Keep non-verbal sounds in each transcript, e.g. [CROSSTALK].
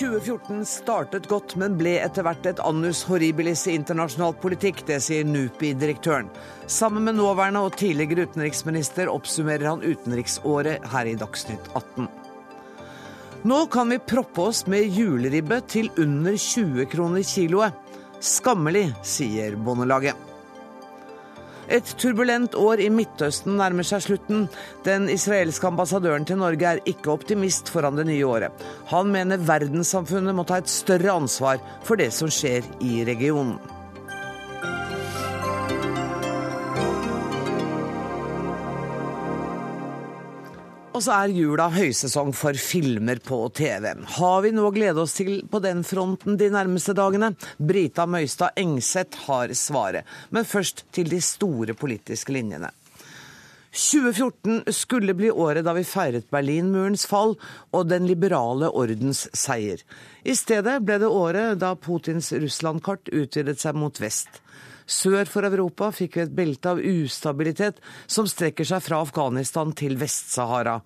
2014 startet godt, men ble etter hvert et annus horribilis i internasjonal politikk. Det sier NUPI-direktøren. Sammen med nåværende og tidligere utenriksminister oppsummerer han utenriksåret her i Dagsnytt 18. Nå kan vi proppe oss med juleribbe til under 20 kroner kiloet. Skammelig, sier Bondelaget. Et turbulent år i Midtøsten nærmer seg slutten. Den israelske ambassadøren til Norge er ikke optimist foran det nye året. Han mener verdenssamfunnet må ta et større ansvar for det som skjer i regionen. Og så er jula høysesong for filmer på TV. Har vi noe å glede oss til på den fronten de nærmeste dagene? Brita Møystad Engseth har svaret. Men først til de store politiske linjene. 2014 skulle bli året da vi feiret Berlinmurens fall og den liberale ordens seier. I stedet ble det året da Putins Russland-kart utvidet seg mot vest. Sør for Europa fikk vi et belte av ustabilitet som strekker seg fra Afghanistan til Vest-Sahara.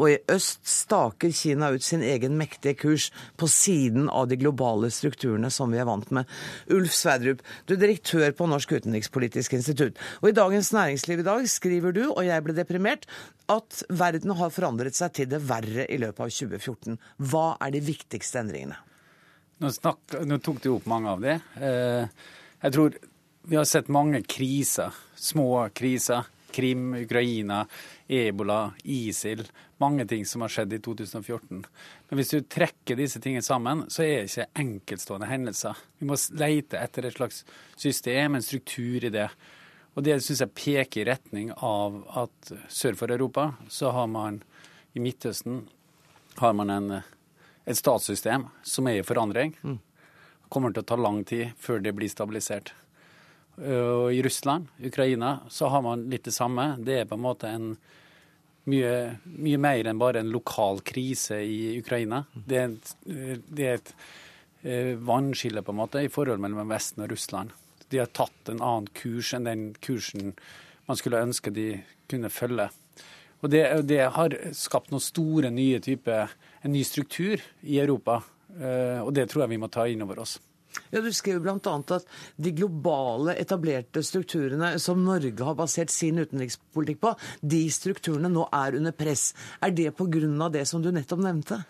Og i øst staker Kina ut sin egen mektige kurs på siden av de globale strukturene som vi er vant med. Ulf Sverdrup, du er direktør på Norsk utenrikspolitisk institutt. Og i Dagens Næringsliv i dag skriver du, og jeg ble deprimert, at verden har forandret seg til det verre i løpet av 2014. Hva er de viktigste endringene? Nå, snakk, nå tok du opp mange av de. Eh, jeg tror vi har sett mange kriser. Små kriser. Krim, Ukraina, ebola, ISIL. Mange ting som har skjedd i 2014. Men hvis du trekker disse tingene sammen, så er det ikke enkeltstående hendelser. Vi må leite etter et slags system, en struktur i det. Og det syns jeg peker i retning av at sør for Europa så har man i Midtøsten har man en, et statssystem som er i forandring. Det mm. kommer til å ta lang tid før det blir stabilisert. Og i Russland, Ukraina, så har man litt det samme. Det er på en måte en mye, mye mer enn bare en lokal krise i Ukraina. Det er et, det er et eh, vannskille på en måte i forhold mellom Vesten og Russland. De har tatt en annen kurs enn den kursen man skulle ønske de kunne følge. Og det, det har skapt noen store nye typer, en ny struktur i Europa. Eh, og det tror jeg vi må ta inn over oss. Ja, Du skriver bl.a. at de globale, etablerte strukturene som Norge har basert sin utenrikspolitikk på, de strukturene nå er under press. Er det pga. det som du nettopp nevnte?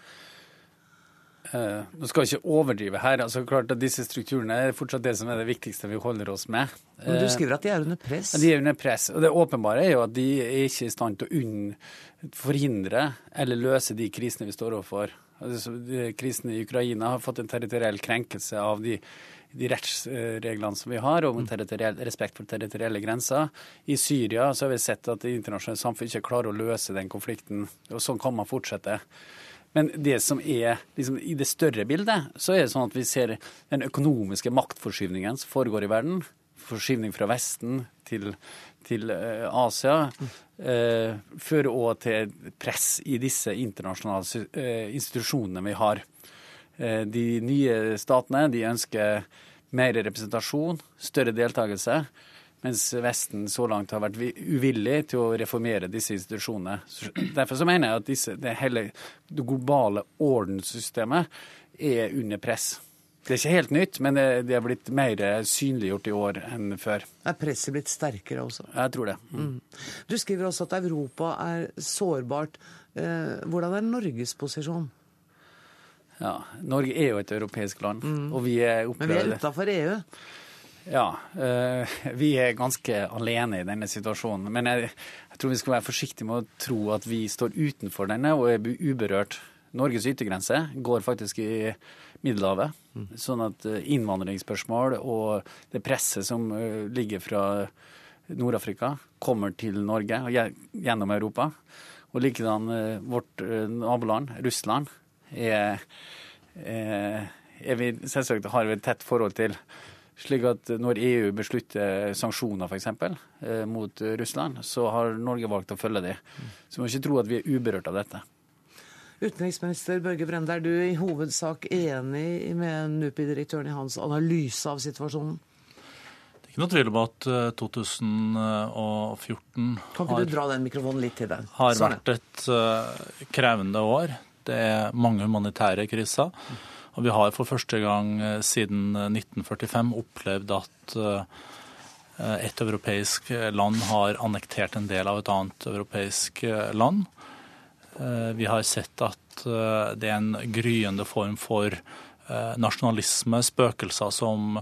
Uh, nå skal jeg ikke overdrive her. altså klart at Disse strukturene er fortsatt det som er det viktigste vi holder oss med. Men Du skriver at de er under press? Uh, de er under press. og Det åpenbare er jo at de er ikke i stand til å forhindre eller løse de krisene vi står overfor. Altså, krisen i Ukraina har fått en territoriell krenkelse av de, de rettsreglene som vi har, om respekt for territorielle grenser. I Syria så har vi sett at det internasjonale samfunn ikke klarer å løse den konflikten. og Sånn kan man fortsette. Men det som er liksom, i det større bildet, så er det sånn at vi ser den økonomiske maktforskyvningen som foregår i verden. Forskyvning fra Vesten til til eh, Asia, eh, fører òg til press i disse internasjonale eh, institusjonene vi har. De nye statene de ønsker mer representasjon, større deltakelse, mens Vesten så langt har vært uvillig til å reformere disse institusjonene. Derfor så mener jeg at disse, det hele det globale ordenssystemet er under press. Det er ikke helt nytt, men det, er blitt mer synliggjort i år enn før. Er presset blitt sterkere også? Jeg tror det. Mm. Mm. Du skriver også at Europa er sårbart. Eh, hvordan er Norges posisjon? Ja, Norge er jo et europeisk land, mm. og vi er Men vi er utafor EU? Ja, øh, vi er ganske alene i denne situasjonen. Men jeg, jeg tror vi skal være forsiktige med å tro at vi står utenfor denne og er uberørt. Norges yttergrense går faktisk i Middelhavet. Mm. Sånn at eh, innvandringsspørsmål og det presset som eh, ligger fra Nord-Afrika, kommer til Norge gjennom Europa. Og likedan eh, vårt naboland, Russland, er, er, er vi selvsagt har vi et tett forhold til. Slik at når EU beslutter sanksjoner f.eks. Mot Russland, så har Norge valgt å følge det. Så vi må ikke tro at vi er uberørt av dette. Utenriksminister Børge Brende, er du i hovedsak enig med NUPI-direktøren i hans analyse av situasjonen? Det er ikke noe tvil om at 2014 eh, Kan har? Har sånn. vært et uh, krevende år. Det er mange humanitære kriser. Og Og vi har for første gang siden 1945 opplevd at et europeisk land har annektert en del av et annet europeisk land. Vi har sett at det er en gryende form for nasjonalisme, spøkelser som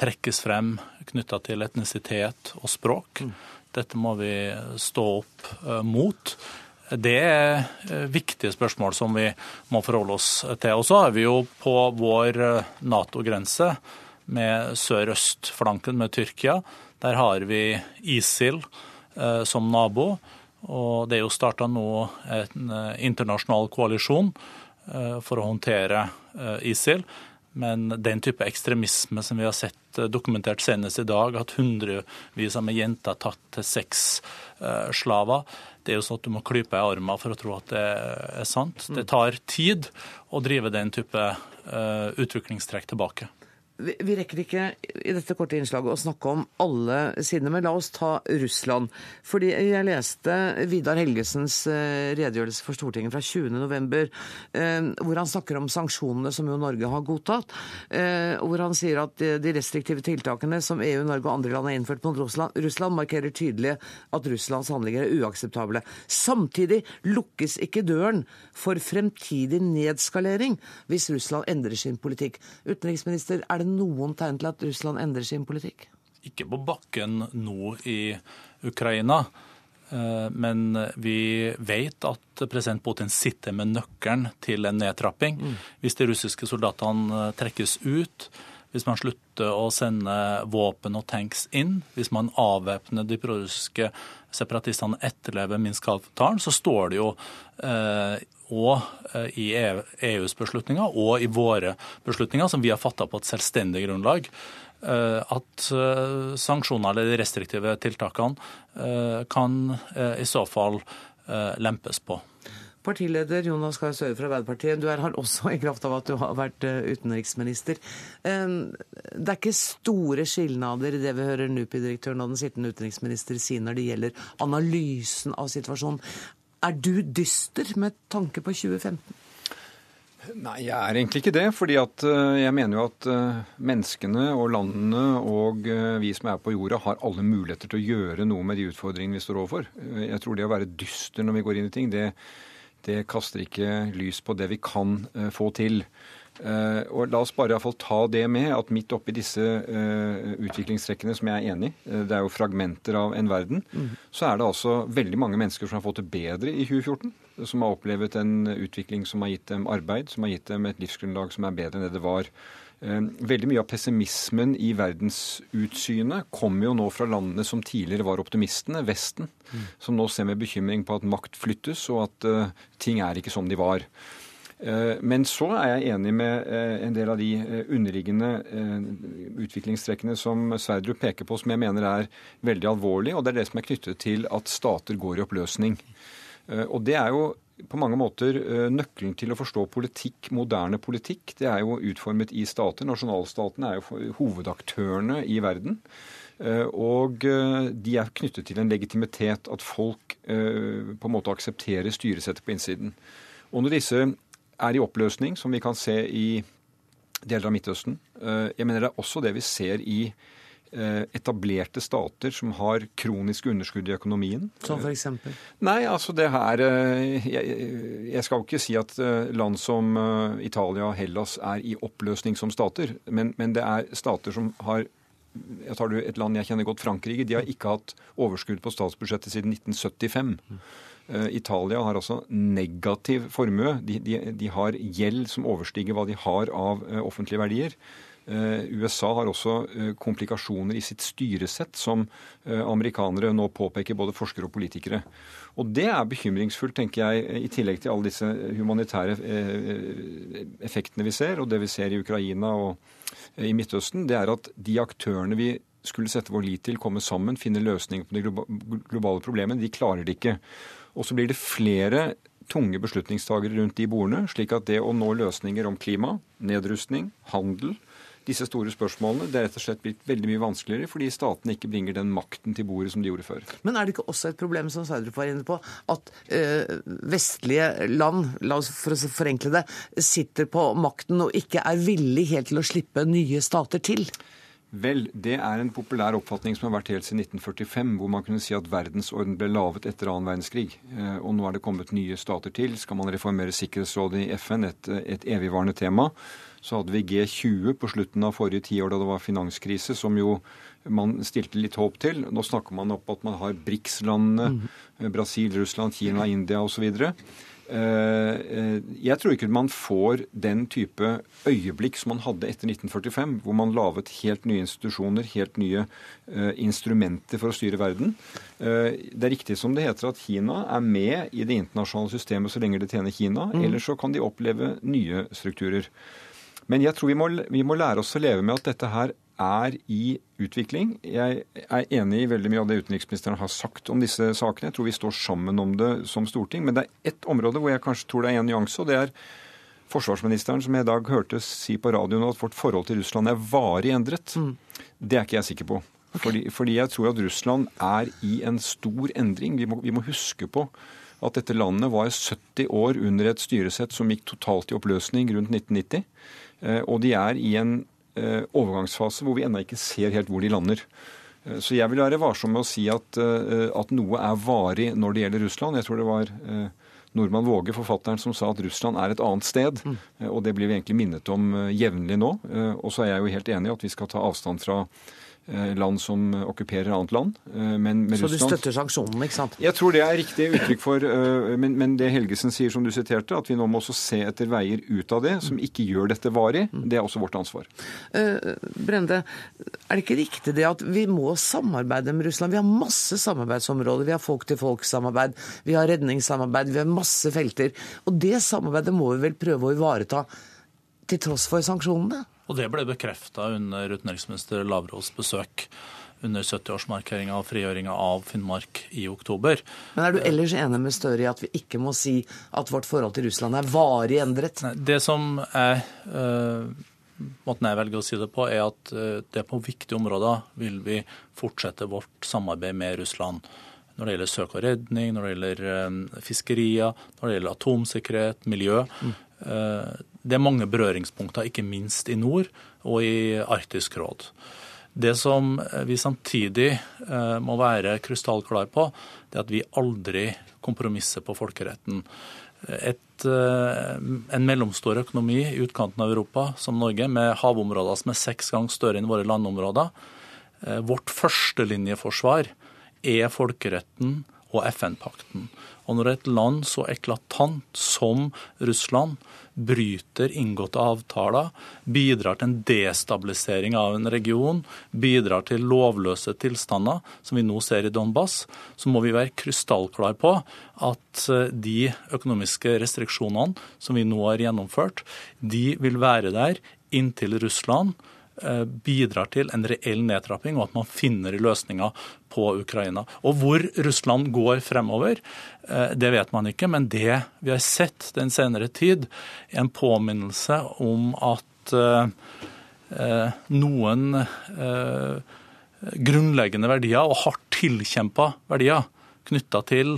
trekkes frem knytta til etnisitet og språk. Dette må vi stå opp mot. Det er eh, viktige spørsmål som vi må forholde oss til. Og så er vi jo på vår eh, Nato-grense med sør-øst-flanken med Tyrkia. Der har vi ISIL eh, som nabo. Og det er jo starta nå en internasjonal koalisjon for å håndtere ISIL. Men den type ekstremisme som vi har sett dokumentert senest i dag, at hundrevis av jenter tatt til sexslaver, det er jo sånn at du må klype i armen for å tro at det er sant. Det tar tid å drive den type utviklingstrekk tilbake. Vi, rekker ikke i dette korte innslaget å snakke om alle sidene, men la oss ta Russland. Fordi jeg leste Vidar Helgesens eh, redegjørelse for Stortinget fra 20.11, eh, hvor han snakker om sanksjonene som jo Norge har godtatt. Eh, hvor han sier at de restriktive tiltakene som EU, Norge og andre land har innført mot Russland markerer tydelig at Russlands handlinger er uakseptable. Samtidig lukkes ikke døren for fremtidig nedskalering hvis Russland endrer sin politikk. Utenriksminister, er det det noen tegn til at Russland endrer sin politikk? Ikke på bakken nå i Ukraina. Eh, men vi vet at president Putin sitter med nøkkelen til en nedtrapping. Mm. Hvis de russiske soldatene eh, trekkes ut, hvis man slutter å sende våpen og tanks inn, hvis man avvæpner de prorussiske separatistene etterlever Minsk-avtalen, så står det jo eh, og eh, i EUs e beslutninger og i våre beslutninger, som vi har fatta på et selvstendig grunnlag, eh, at eh, sanksjoner eller de restriktive tiltakene kan i så fall lempes på. Partileder Jonas Gahr Støre fra Arbeiderpartiet, du er her også i kraft av at du har vært utenriksminister. Det er ikke store skilnader i det vi hører NUPI-direktøren og den sittende utenriksminister si når det gjelder analysen av situasjonen. Er du dyster med tanke på 2015? Nei, jeg er egentlig ikke det. fordi eh, jeg mener jo at eh, menneskene og landene og eh, vi som er på jorda, har alle muligheter til å gjøre noe med de utfordringene vi står overfor. Jeg tror det å være dyster når vi går inn i ting, det, det kaster ikke lys på det vi kan få til. Uh, og La oss bare i fall ta det med at midt oppi disse uh, utviklingstrekkene som jeg er enig i, uh, det er jo fragmenter av en verden, mm. så er det altså veldig mange mennesker som har fått det bedre i 2014. Som har opplevd en utvikling som har gitt dem arbeid, som har gitt dem et livsgrunnlag som er bedre enn det det var. Veldig mye av pessimismen i verdensutsynet kommer jo nå fra landene som tidligere var optimistene, Vesten, mm. som nå ser med bekymring på at makt flyttes, og at ting er ikke som de var. Eh, men så er jeg enig med eh, en del av de eh, underliggende utviklingstrekkene som Sverdrup peker på, som jeg mener er veldig alvorlige. Og det er det som er knyttet til at stater går i oppløsning. Og det er jo på mange måter nøkkelen til å forstå politikk, moderne politikk. Det er jo utformet i stater. Nasjonalstatene er jo hovedaktørene i verden. Og de er knyttet til en legitimitet, at folk på en måte aksepterer styresettet på innsiden. Og når disse er i oppløsning, som vi kan se i deler av Midtøsten. Eh, jeg mener det er også det vi ser i eh, etablerte stater som har kroniske underskudd i økonomien. Som f.eks.? Nei, altså det her eh, jeg, skal jo ikke si at land som Italia og Hellas er i oppløsning som stater, men, men det er stater som har jeg tar et land jeg kjenner godt, Frankrike. De har ikke hatt overskudd på statsbudsjettet siden 1975. Eh, Italia har altså negativ formue. De, de, de, har gjeld som overstiger hva de har av eh, offentlige verdier. Eh, USA har også komplikasjoner i sitt styresett, som amerikanere nå påpeker, både forskere og politikere. Og det er bekymringsfullt, tenker jeg, i tillegg til alle disse humanitære effektene vi ser, og det vi ser i Ukraina og i Midtøsten. Det er at de aktørene vi skulle sette vår lit til, komme sammen, finne løsninger på de globale problemene, de klarer det ikke. Og så blir det flere tunge beslutningstagere rundt de bordene, slik at det å nå løsninger om klima, nedrustning, handel, disse store spørsmålene. Det er rett og slett blitt veldig mye vanskeligere fordi statene ikke bringer den makten til bordet som de gjorde før. Men er det ikke også et problem, som Saudrup var inne på, at øh, vestlige land, la oss for å forenkle det, sitter på makten og ikke er villig helt til å slippe nye stater til? Vel, det er en populær oppfatning som har vært helt siden 1945, hvor man kunne si at verdensorden ble laget etter annen verdenskrig. Eh, og nå er det kommet nye stater til. Skal man reformere Sikkerhetsrådet i FN, et, et evigvarende tema, så hadde vi G20 på slutten av forrige tiår da det var finanskrise, som jo man stilte litt håp til. Nå snakker man opp at man har BRICS-landene, mm. Brasil, Russland, Kina, India osv. Eh, eh, jeg tror ikke man får den type øyeblikk som man hadde etter 1945, hvor man laget helt nye institusjoner, helt nye eh, instrumenter for å styre verden. Det er riktig som det heter at Kina er med i det internasjonale systemet så lenge det tjener Kina. Mm. eller så kan de oppleve nye strukturer. Men jeg tror vi må, vi må lære oss å leve med at dette her er i utvikling. Jeg er enig i veldig mye av det utenriksministeren har sagt om disse sakene. Jeg tror vi står sammen om det som storting. Men det er ett område hvor jeg kanskje tror det er en nyanse, og det er forsvarsministeren, som jeg i dag hørte si på radioen at vårt forhold til Russland er varig endret. Mm. Det er ikke jeg sikker på. Okay. Fordi, fordi, jeg tror at Russland er i en stor endring. Vi må, vi må huske på at dette landet var 70 år under et styresett som gikk totalt i oppløsning rundt 1990. Eh, og de er i en overgangsfase hvor vi ennå ikke ser helt hvor de lander. Eh, så jeg vil være varsom med å si at, eh, at, noe er varig når det gjelder Russland. Jeg tror det var Nordmann Våge, forfatteren, som sa at Russland er et annet sted. Mm. Og det blir vi egentlig minnet om jevnlig nå. Og så er jeg jo helt enig i at vi skal ta avstand fra Eh, land som okkuperer annet land. Eh, men med Så du støtter sanksjonene, ikke sant? Jeg tror det er riktig uttrykk for eh, men, men, det Helgesen sier, som du siterte, at vi nå må også se etter veier ut av det, som ikke gjør dette varig, det er også vårt ansvar. Uh, Brende, er det ikke riktig det at vi må samarbeide med Russland? Vi har masse samarbeidsområder. Vi har folk-til-folk-samarbeid, vi har redningssamarbeid, vi har masse felter. Og det samarbeidet må vi vel prøve å ivareta til tross for sanksjonene? Og det ble bekrefta under utenriksminister Lavrås besøk under 70-årsmarkeringa av frigjøringa av Finnmark i oktober. Men Er du ellers enig med Støre i at vi ikke må si at vårt forhold til Russland er varig endret? Det som er uh, måten jeg velger å si det på, er at uh, det på viktige områder vil vi fortsette vårt samarbeid med Russland. Når det gjelder søk og redning, når det gjelder uh, fiskerier, når det gjelder atomsikkerhet, miljø. Mm. Det er mange berøringspunkter, ikke minst i nord og i Arktisk råd. Det som vi samtidig eh, må være krystallklare på, det er at vi aldri kompromisser på folkeretten. Et, eh, en mellomstor økonomi i utkanten av Europa, som Norge, med havområder som er seks ganger større enn våre landområder. Eh, vårt førstelinjeforsvar er folkeretten og FN-pakten. Og når et land så eklatant som Russland bryter inngåtte avtaler, bidrar til en destabilisering av en region, bidrar til lovløse tilstander, som vi nå ser i Donbass, så må vi være krystallklare på at eh, de økonomiske restriksjonene som vi nå har gjennomført, de vil være der inntil Russland bidrar til en reell nedtrapping, og at man finner løsninger på Ukraina. Og hvor Russland går fremover, eh, det vet man ikke. Men det vi har sett den senere tid, er en påminnelse om at eh, noen grunnleggende verdier, og hardt tilkjempa verdier, knytta til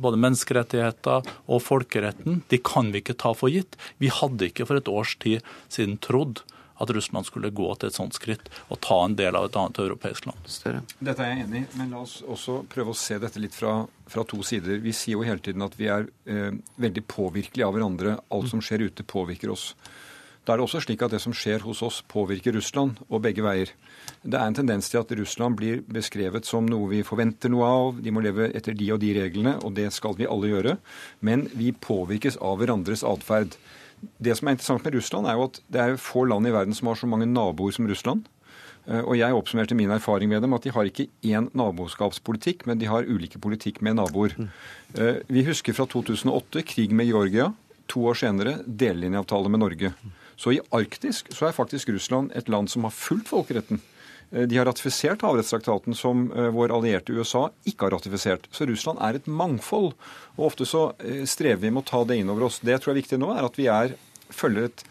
både menneskerettigheter og folkeretten, de kan vi ikke ta for gitt. Vi hadde ikke for et års tid siden trodd at Russland skulle gå til et sånt skritt og ta en del av et annet europeisk land. Større. Dette er jeg enig i, men la oss også prøve å se dette litt fra, fra to sider. Vi sier jo hele tiden at vi er eh, veldig påvirkelige av hverandre. Alt som skjer ute, påvirker oss. Da er det også slik at det som skjer hos oss, påvirker Russland, og begge veier. Det er en tendens til at Russland blir beskrevet som noe vi forventer noe av. De må leve etter de og de reglene, og det skal vi alle gjøre. Men vi påvirkes av hverandres atferd. Det som er interessant med Russland, er jo at det er få land i verden som har så mange naboer som Russland. Eh, og jeg oppsummerte min erfaring med dem at de har ikke én naboskapspolitikk, men de har ulike politikk med naboer. Eh, vi husker fra 2008 krig med Georgia. To år senere delelinjeavtale med Norge. Så i Arktisk så er faktisk Russland et land som har fulgt folkeretten. Eh, de har ratifisert havrettstraktaten som eh, vår allierte USA ikke har ratifisert. Så Russland er et mangfold. Og ofte så eh, strever vi med å ta det inn over oss. Det jeg tror er viktig nå, er at vi er, følger et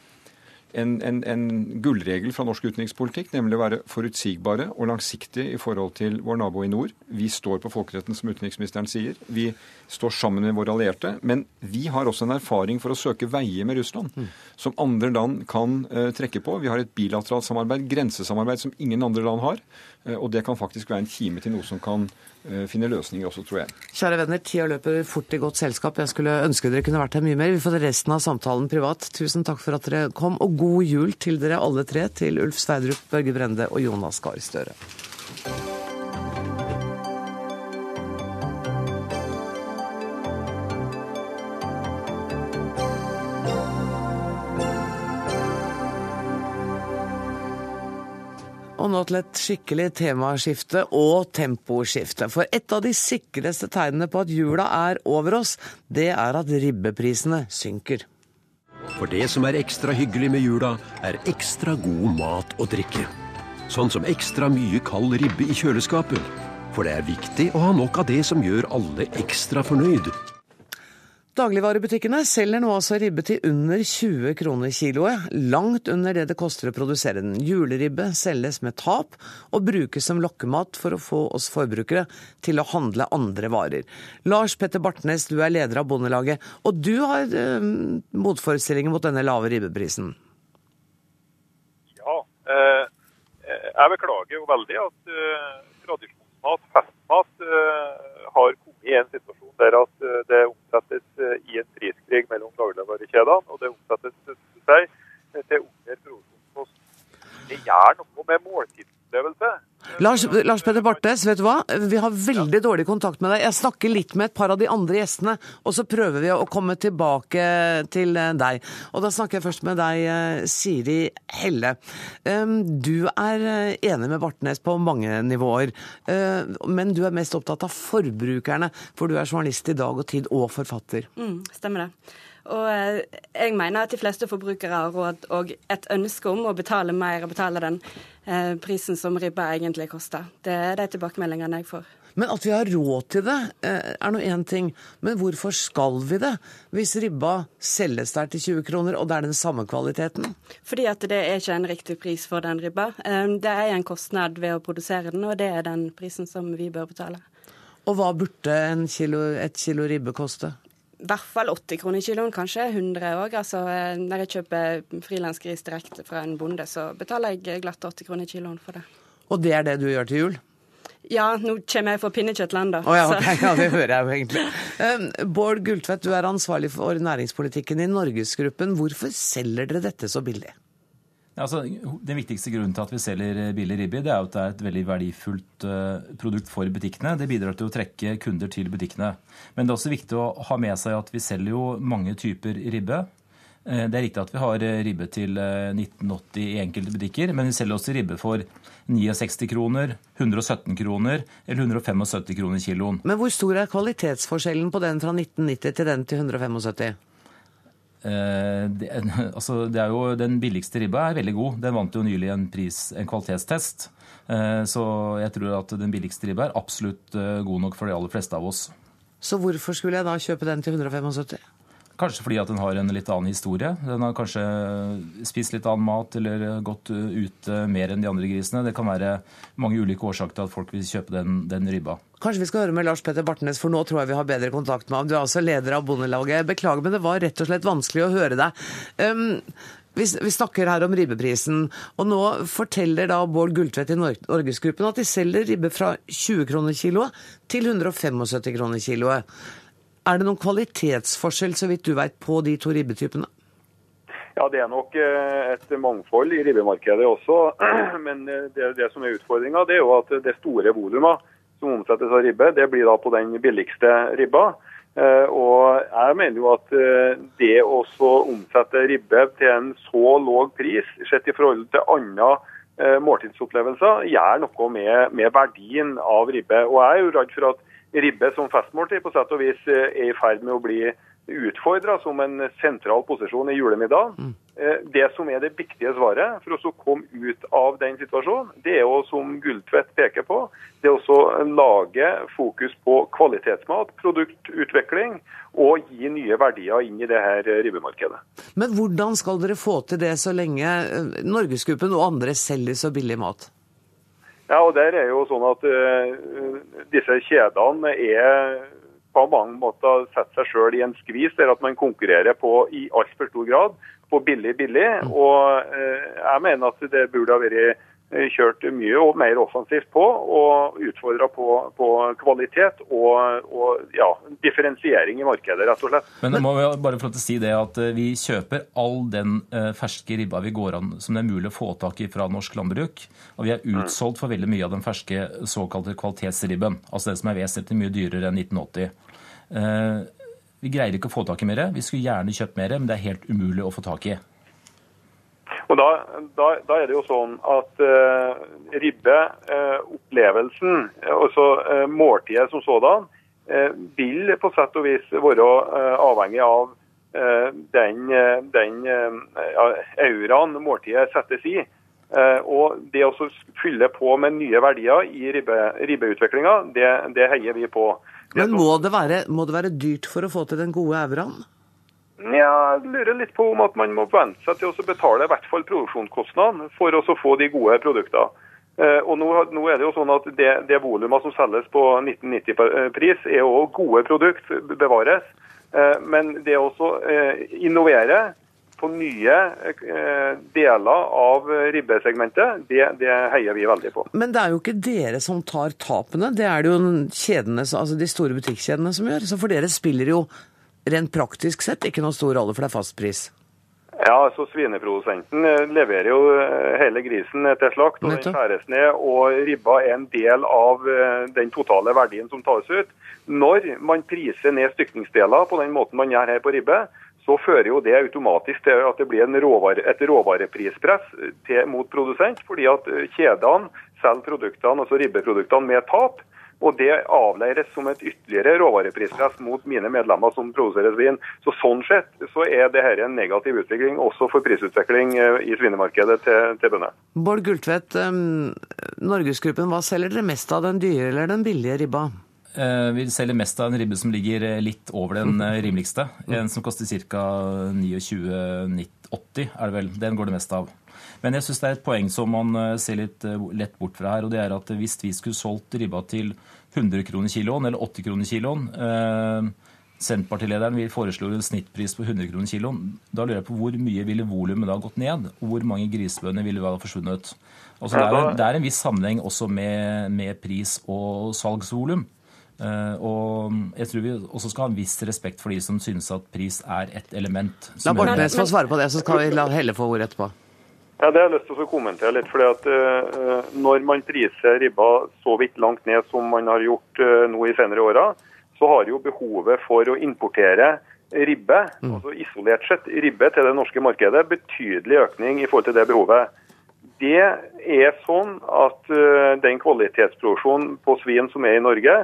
en, en, en, gullregel fra norsk utenrikspolitikk, nemlig å være forutsigbare og langsiktige i forhold til vår nabo i nord. Vi står på folkeretten, som utenriksministeren sier. Vi står sammen med våre allierte. Men vi har også en erfaring for å søke veier med Russland, mm. som andre land kan uh, trekke på. Vi har et bilateralt samarbeid, grensesamarbeid, som ingen andre land har. Uh, og det kan faktisk være en kime til noe som kan uh, finne løsninger også, tror jeg. Kjære venner, tida løper fort i godt selskap. Jeg skulle ønske dere kunne vært her mye mer. Vi får resten av samtalen privat. Tusen takk for at dere kom, og god jul til dere alle tre, til Ulf Sveidrup, Børge Brende og Jonas Gahr Støre. Og nå til et skikkelig temaskifte og temposkifte. For et av de sikreste tegnene på at jula er over oss, det er at ribbeprisene synker. For det som er ekstra hyggelig med jula, er ekstra god mat og drikke. Sånn som ekstra mye kald ribbe i kjøleskapet. For det er viktig å ha nok av det som gjør alle ekstra fornøyd. Dagligvarebutikkene selger nå altså ribbe til under 20 kroner kiloet, langt under det det koster å produsere den. Juleribbe selges med tap og brukes som lokkemat for å få oss forbrukere til å handle andre varer. Lars Petter Bartnes, du er leder av Bondelaget, og du har eh, motforestillinger mot denne lave ribbeprisen? Ja, eh, jeg beklager jo veldig at eh, tradisjonsmat, festmat, eh, har kommet i en situasjon der at eh, det omsettes eh, i en priskrig mellom dagligvarekjedene, og det omsettes seg til under produksjonskost. Det gjør noe med måltidsopplevelse. Lars, Lars Petter Barthes, vet du hva? Vi har veldig dårlig kontakt med deg. Jeg snakker litt med et par av de andre gjestene, og så prøver vi å komme tilbake til eh, deg. Og da snakker jeg først med deg, Siri Helle. Du er enig med Bartnes på mange nivåer, men du er mest opptatt av forbrukerne, for du er journalist i Dag og Tid og forfatter. Mm, stemmer det. Og eh, jeg mener at de fleste forbrukere har råd og et ønske om å betale mer og betale den eh, prisen som ribba egentlig koster. Det er de tilbakemeldingene jeg får. Men at vi har råd til det, eh, er nå én ting. Men hvorfor skal vi det, hvis ribba selges der til 20 kroner, og det er den samme kvaliteten? Fordi at det er ikke en riktig pris for den ribba. Det er en kostnad ved å produsere den, og det er den prisen som vi bør betale. Og hva burde kilo, et kilo ribbe koste? I hvert fall 80 kroner kiloen, kanskje 100 òg. Altså, eh, når jeg kjøper frilansgris direkte fra en bonde, så betaler jeg glatt 80 kroner kiloen for det. Og det er det du gjør til jul? Ja, nå kommer jeg for pinnekjøttland, da. Oh, ja, okay. ja, det hører jeg jo egentlig. Um, [LAUGHS] Bård Gulltvedt, du er ansvarlig for næringspolitikken i Norgesgruppen. Hvorfor selger dere dette så billig? Altså, den viktigste grunnen til at vi selger eh, billig ribbe, det er at det er et veldig verdifullt uh, produkt for butikkene. Det bidrar til å trekke kunder til butikkene. Men det er også viktig å ha med seg at vi selger jo mange typer ribbe. Uh, det er riktig at vi har ribbe til uh, 1980 i enkelte butikker, men vi selger også ribbe for 69 kroner, 117 kroner eller 175 kroner kiloen. Men hvor stor er kvalitetsforskjellen på den fra 1990 til den til 175? Eh, det, [LAUGHS] altså, det er jo, den billigste ribba er veldig god. Den vant jo nylig en, pris, en kvalitetstest. Eh, så jeg tror at den billigste ribba er absolutt eh, god nok for de aller fleste av oss. Så hvorfor skulle jeg da kjøpe den til 175? Kanskje fordi at den har en litt annen historie. Den har kanskje spist litt annen mat eller gått ute mer enn de andre grisene. Det kan være mange ulike årsaker til at folk vil kjøpe den, den ribba. Kanskje vi skal høre med Lars Petter Bartnes, for nå tror jeg vi har bedre kontakt med ham. Du er også leder av Bondelaget. Beklager, men det var rett og slett vanskelig å høre deg. Um, vi, vi, snakker her om ribbeprisen, og nå forteller da Bård Gulltvedt i Norgesgruppen at de selger ribbe fra 20 kroner kiloet til 175 kroner kiloet. Er det noen kvalitetsforskjell, så vidt du vet, på de to ribbetypene? Ja, Det er nok eh, et mangfold i ribbemarkedet også. [CLEARS THROAT] Men eh, det, det som er utfordringa, er jo at det store volumet som omsettes av ribbe, det blir da på den billigste ribba. Eh, og jeg mener jo at det å omsette ribbe til en så låg pris, sett i forhold til andre måltidsopplevelser, gjør noe med, med verdien av ribbe. Og jeg er jo redd for at ribbe som festmåltid på sett og vis eh, er i ferd med å bli utfordra som en sentral posisjon i julemiddag. Mm. Eh, Det som er det viktige svaret for oss å komme ut av den situasjonen, det er jo, som Gulltvedt peker på, det er også å lage fokus på kvalitetsmat, produktutvikling og gi nye verdier inn i det her ribbemarkedet. Men hvordan skal dere få til det så lenge eh, Norgesgruppen og andre selger så billig mat? Ja, og der er jo sånn at uh, disse kjedene er på mange måter setter seg sjøl i en skvis der at man konkurrerer på i altfor stor grad på billig, billig. Og uh, jeg mener at det burde ha vært kjørt mye og mer offensivt på, og utfordra på, på kvalitet og, og ja, differensiering i markedet, rett og slett. Men jeg må bare få si det at eh, vi kjøper all den eh, ferske ribba vi går an som det er mulig å få tak i fra norsk landbruk. Og vi er utsolgt for veldig mye av den ferske såkalte kvalitetsribben. Altså den som er vesentlig mye dyrere enn 1980. Eh, Vi greier ikke å få tak i mer. Vi skulle gjerne kjøpt mer, men det er helt umulig å få tak i. Og da, da, da er det jo sånn at eh, ribbeopplevelsen, eh, altså eh, måltidet som sådan, eh, vil på sett og vis være uh, avhengig av uh, den, den ja, auraen måltidet settes i. Og det å fylle på med nye verdier i ribbe, ribbeutviklinga, det, det heier vi på. Men må det, være, må det være dyrt for å få til den gode auraen? Ja, jeg lurer litt på om at man må vente seg til å betale i hvert fall produksjonskostnadene for å få de gode produktene. Eh, Og nå, nå er det jo sånn at det, det volumet som selges på 1990-pris, er jo gode produkt, bevares. Eh, Men det å også eh, innovere på nye eh, deler av ribbesegmentet, det, det heier vi veldig på. Men det er jo ikke dere som tar tapene, det er det jo kjedene, altså de store butikkjedene som gjør. Så for dere spiller jo rent praktisk sett ikke noen stor rolle, for det er fastpris. Ja, altså Svineprodusenten eh, leverer jo eh, hele grisen eh, til slakt, og den skjæres ned. Og ribba er en del av den totale verdien som tas ut. Når man priser ned stykningsdeler på den måten man gjør her på ribbe, så fører jo det automatisk til at det blir en råvare, et råvareprispress til, mot produsent, fordi at kjedene selger produktene, altså ribbeproduktene med tap. Og det avleires som et ytterligere råvareprispress mot mine medlemmer som produserer svin. Så Sånn sett så er dette en negativ utvikling også for prisutvikling eh, i svinemarkedet til, til bøndene. Bård Gultvedt, um, Norgesgruppen, hva selger dere mest av, den dyre eller den billige ribba? Eh, Vi selger mest av en ribbe som ligger eh, litt over den eh, rimeligste. En som koster ca. 29,80 er det vel. Den går det mest av. Men jeg syns det er et poeng som man eh, ser litt eh, lett bort fra her. og det er at Hvis vi skulle solgt ribba til 100 kroner kiloen eller 80 kroner kiloen eh, Senterpartilederen vil foreslå en snittpris på 100 kroner kiloen. Da lurer jeg på hvor mye ville volumet da gått ned? Og hvor mange grisebønder ville da forsvunnet? Altså, det, er, det er en viss sammenheng også med, med pris og salgsvolum. Uh, og jeg tror vi også skal ha en viss respekt for de som synes at pris er et element. La Bortnes få svare på det, så skal vi la Helle få ordet etterpå. Ja, Det har jeg lyst til å kommentere litt. fordi at uh, Når man priser ribba så vidt langt ned som man har gjort uh, nå i senere åra, så har jo behovet for å importere ribbe, altså isolert sett ribbe til det norske markedet, betydelig økning i forhold til det behovet. Det er sånn at uh, den kvalitetsproduksjonen på svin som er i Norge,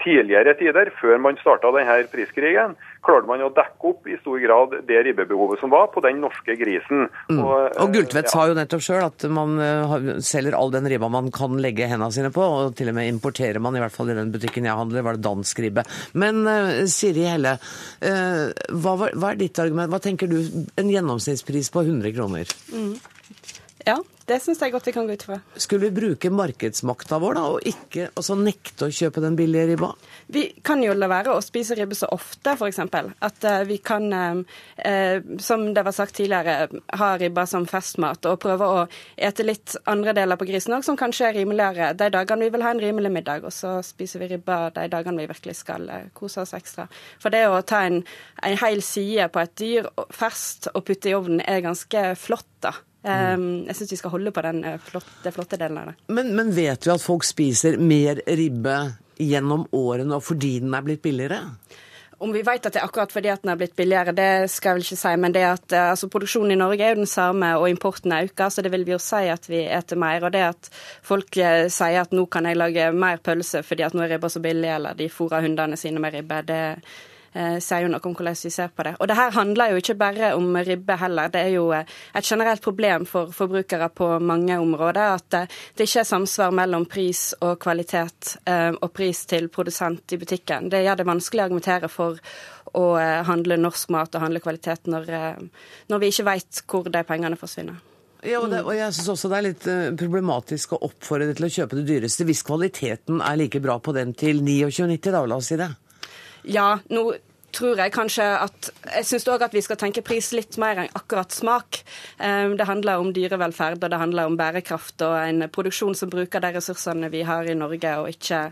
tidligere tider, før man starta denne priskrigen, klarte man å dekke opp i stor grad det ribbebehovet som var på den norske grisen. Og, eh, Og Gultvedt ja. sa jo nettopp sjøl at man eh, selger all den ribba man kan legge hendene sine på, og til og med importerer man, i hvert fall i den butikken jeg handler, var det dansk ribbe. Men eh, Siri Helle, eh, hva, var- hva er ditt argument? Hva tenker du, en gjennomsnittspris på 100 kroner? Ja, det syns jeg godt vi kan gå ut fra. Skulle vi bruke markedsmakta vår da, og ikke altså nekte å kjøpe den billige ribba? Vi kan jo la være å spise ribbe så ofte, f.eks. At eh, vi kan, eh, eh, som det var sagt tidligere, ha ribba som festmat og prøve å ete litt andre deler på grisen òg, som kanskje er rimeligere de dagene vi vil ha en rimelig middag, og så spiser vi ribba de dagene vi virkelig skal eh, kose oss ekstra. For det å ta en, en hel side på et dyr ferskt og putte i ovnen er ganske flott, da. Eh, Jeg syns vi skal holde på den eh, flotte, flotte delen av det. Men, men vet vi at folk spiser mer ribbe gjennom årene og fordi den er blitt billigere? Om vi vet at det er akkurat fordi at den er blitt billigere, det skal jeg vel ikke si. Men det at eh, altså, produksjonen i Norge er jo den samme, og importen er økt, så det vil vi jo si at vi eter mer. Og det at folk eh, sier at nå kan jeg lage mer pølse fordi at nå er ribba så billig, eller de fôrer hundene sine med ribbe, det, sier jo noe om hvordan vi ser på det. Og det her handler jo ikke bare om ribbe heller. Det er jo eh, et generelt problem for forbrukere på mange områder at eh, det ikke er samsvar mellom pris og kvalitet eh, og pris til produsent i butikken. Det gjør det vanskelig å argumentere for å eh, handle norsk mat og handle kvalitet når, når vi ikke vet hvor de pengene forsvinner. Ja, og, det, og jeg syns også det er litt problematisk å oppfordre til å kjøpe det dyreste hvis kvaliteten er like bra på den til 29,90, da, la oss si det. Ja, nå tror jeg kanskje at Jeg syns òg at vi skal tenke pris litt mer enn akkurat smak. Det handler om dyrevelferd, og det handler om bærekraft og en produksjon som bruker de ressursene vi har i Norge, og ikke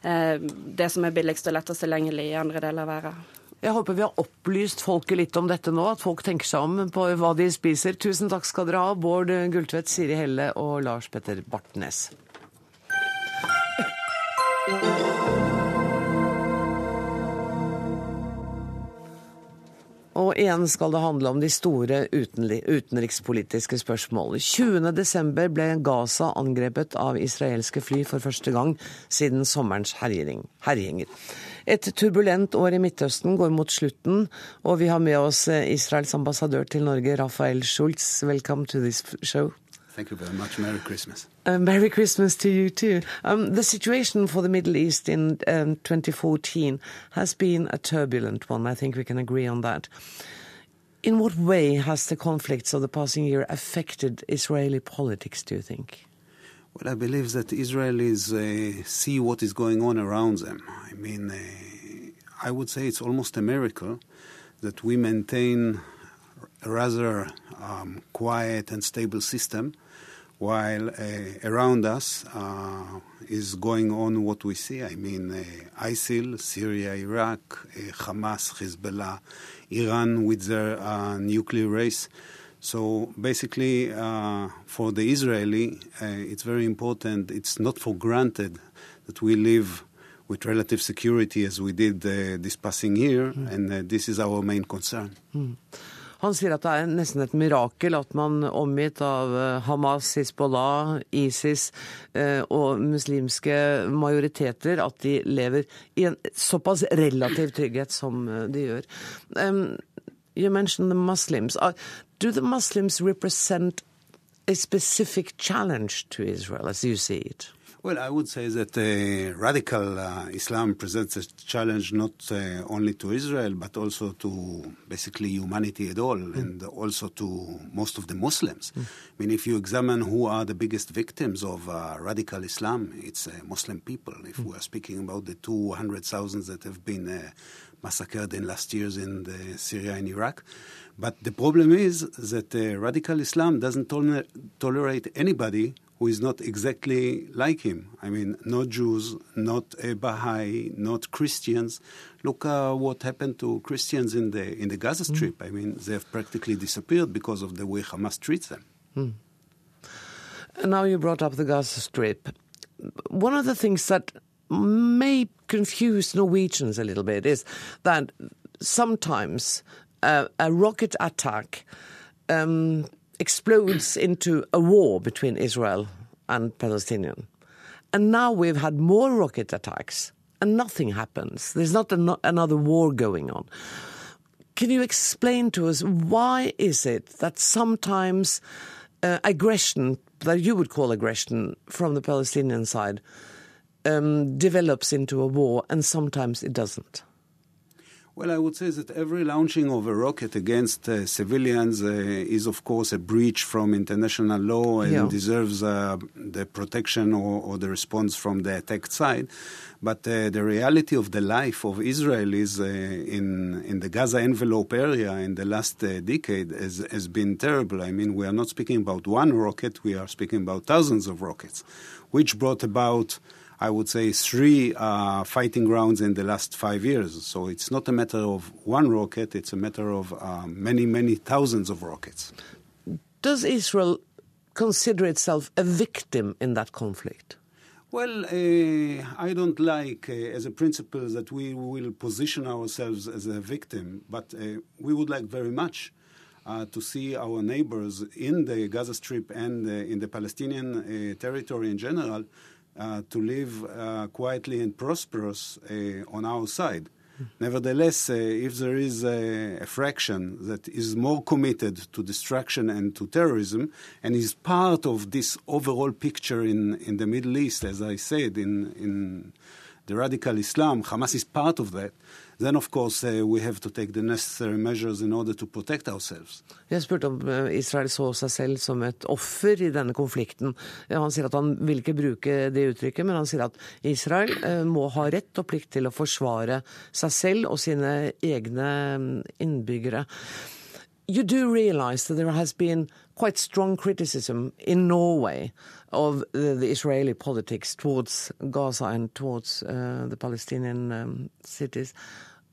det som er billigst og lettest tilgjengelig i andre deler av verden. Jeg håper vi har opplyst folket litt om dette nå, at folk tenker seg om på hva de spiser. Tusen takk skal dere ha, Bård Gulltvedt, Siri Helle og Lars Petter Bartnes. Og igjen skal det handle om de store utenrikspolitiske spørsmålene. 20.12. ble Gaza angrepet av israelske fly for første gang siden sommerens herjinger. Et turbulent år i Midtøsten går mot slutten, og vi har med oss Israels ambassadør til Norge, Rafael Schultz. Welcome to this show. Thank you very much. Merry Christmas. Uh, Merry Christmas to you too. Um, the situation for the Middle East in um, 2014 has been a turbulent one. I think we can agree on that. In what way has the conflicts of the passing year affected Israeli politics, do you think? Well, I believe that Israelis uh, see what is going on around them. I mean, uh, I would say it's almost a miracle that we maintain a rather um, quiet and stable system while uh, around us uh, is going on what we see. I mean, uh, ISIL, Syria, Iraq, uh, Hamas, Hezbollah, Iran with their uh, nuclear race. So basically, uh, for the Israeli, it's very important. It's not for granted that we live with relative security as we did this passing year, mm. and this is our main concern. Mm. Han sier at det er nesten et mirakel at man omgitt av eh, Hamas, Hizbollah, ISIS eh, og muslimske majoriteter, at de lever i en såpass relativ trygghet som eh, de gjør. Um, you mentioned the Muslims. Do the Muslims represent a specific challenge to Israel as you see it? Well, I would say that uh, radical uh, Islam presents a challenge not uh, only to Israel, but also to basically humanity at all, mm. and also to most of the Muslims. Mm. I mean, if you examine who are the biggest victims of uh, radical Islam, it's uh, Muslim people. If mm. we are speaking about the 200,000 that have been uh, massacred in last years in Syria and Iraq. But the problem is that radical Islam doesn't toler- tolerate anybody who is not exactly like him. I mean, not Jews, not uh, Baha'i, not Christians. Look uh, what happened to Christians in the in the Gaza mm. Strip. Mm. I mean, they have practically disappeared because of the way Hamas treats them. Mm. And now you brought up the Gaza Strip. One of the things that may confuse Norwegians a little bit is that sometimes uh, a rocket attack. Um, explodes into a war between Israel and Palestinian. And now we've had more rocket attacks and nothing happens. There's not an another war going on. Can you explain to us why is it that sometimes uh, aggression that you would call aggression from the Palestinian side um, develops into a war and sometimes it doesn't? Well, I would say that every launching of a rocket against uh, civilians uh, is, of course, a breach from international law and yeah. deserves uh, the protection or, or, the response from the attacked side. But uh, the reality of the life of Israelis uh, in in the Gaza envelope area in the last uh, decade has, has been terrible. I mean, we are not speaking about one rocket; we are speaking about thousands of rockets, which brought about I would say, three uh, fighting grounds in the last five years. So it's not a matter of one rocket, it's a matter of uh, many, many thousands of rockets. Does Israel consider itself a victim in that conflict? Well, uh, I don't like, uh, as a principle, that we will position ourselves as a victim, but uh, we would like very much uh, to see our neighbors in the Gaza Strip and uh, in the Palestinian uh, territory in general to live uh, quietly and prosperous uh, on our side. Nevertheless, uh, if there is a, a, fraction that is more committed to destruction and to terrorism and is part of this overall picture in, in the Middle East, as I said, in, in the radical Islam, Hamas is part of that, then of course uh, we have to take the necessary measures in order to protect ourselves. Jeg spurte om eh, Israel så seg selv som et offer i denne konflikten. Han sier at han vil ikke bruke det uttrykket, men han sier at Israel eh, må ha rett og plikt til å forsvare seg selv og sine egne mm, innbyggere. You do realize that there has been quite strong criticism in Norway of the, the Israeli politics towards Gaza and towards uh, the Palestinian um, cities.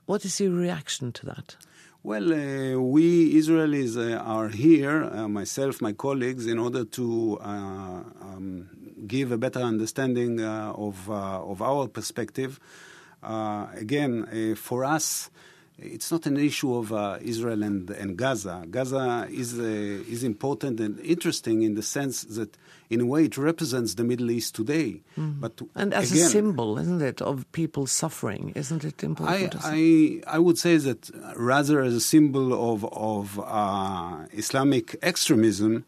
What is your reaction to that? Well, uh, we Israelis uh, are here, uh, myself, my colleagues, in order to uh, um, give a better understanding uh, of, uh, of our perspective. again, for us, it's not an issue of uh, Israel and, and Gaza. Gaza is, uh, is important and interesting in the sense that, in a way, it represents the Middle East today. Mm. But and as again, a symbol, isn't it, of people suffering? Isn't it important? I, I, I would say that rather as a symbol of, of uh, Islamic extremism,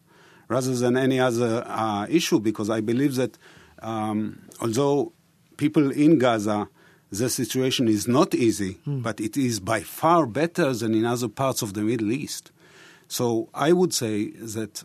rather than any other uh, issue, because I believe that um, although people in Gaza the situation is not easy, mm. but it is by far better than in other parts of the Middle East. So I would say that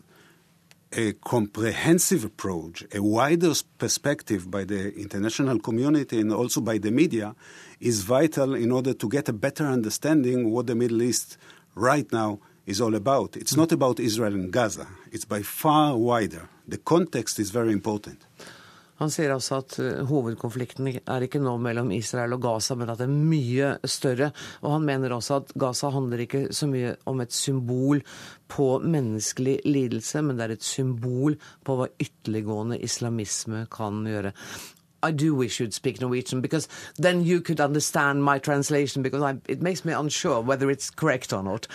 a comprehensive approach, a wider perspective by the international community and also by the media is vital in order to get a better understanding what the Middle East right now is all about. It's mm. not about Israel and Gaza. It's by far wider. The context is very important. Han sier altså at eh, hovedkonflikten er ikke nå mellom Israel og Gaza, men at det er mye større. Og han mener også at Gaza handler ikke så mye om et symbol på menneskelig lidelse, men det er et symbol på hva ytterliggående islamisme kan gjøre. I do wish you'd speak Norwegian because then you could understand my translation because I, it makes me unsure whether it's correct or not.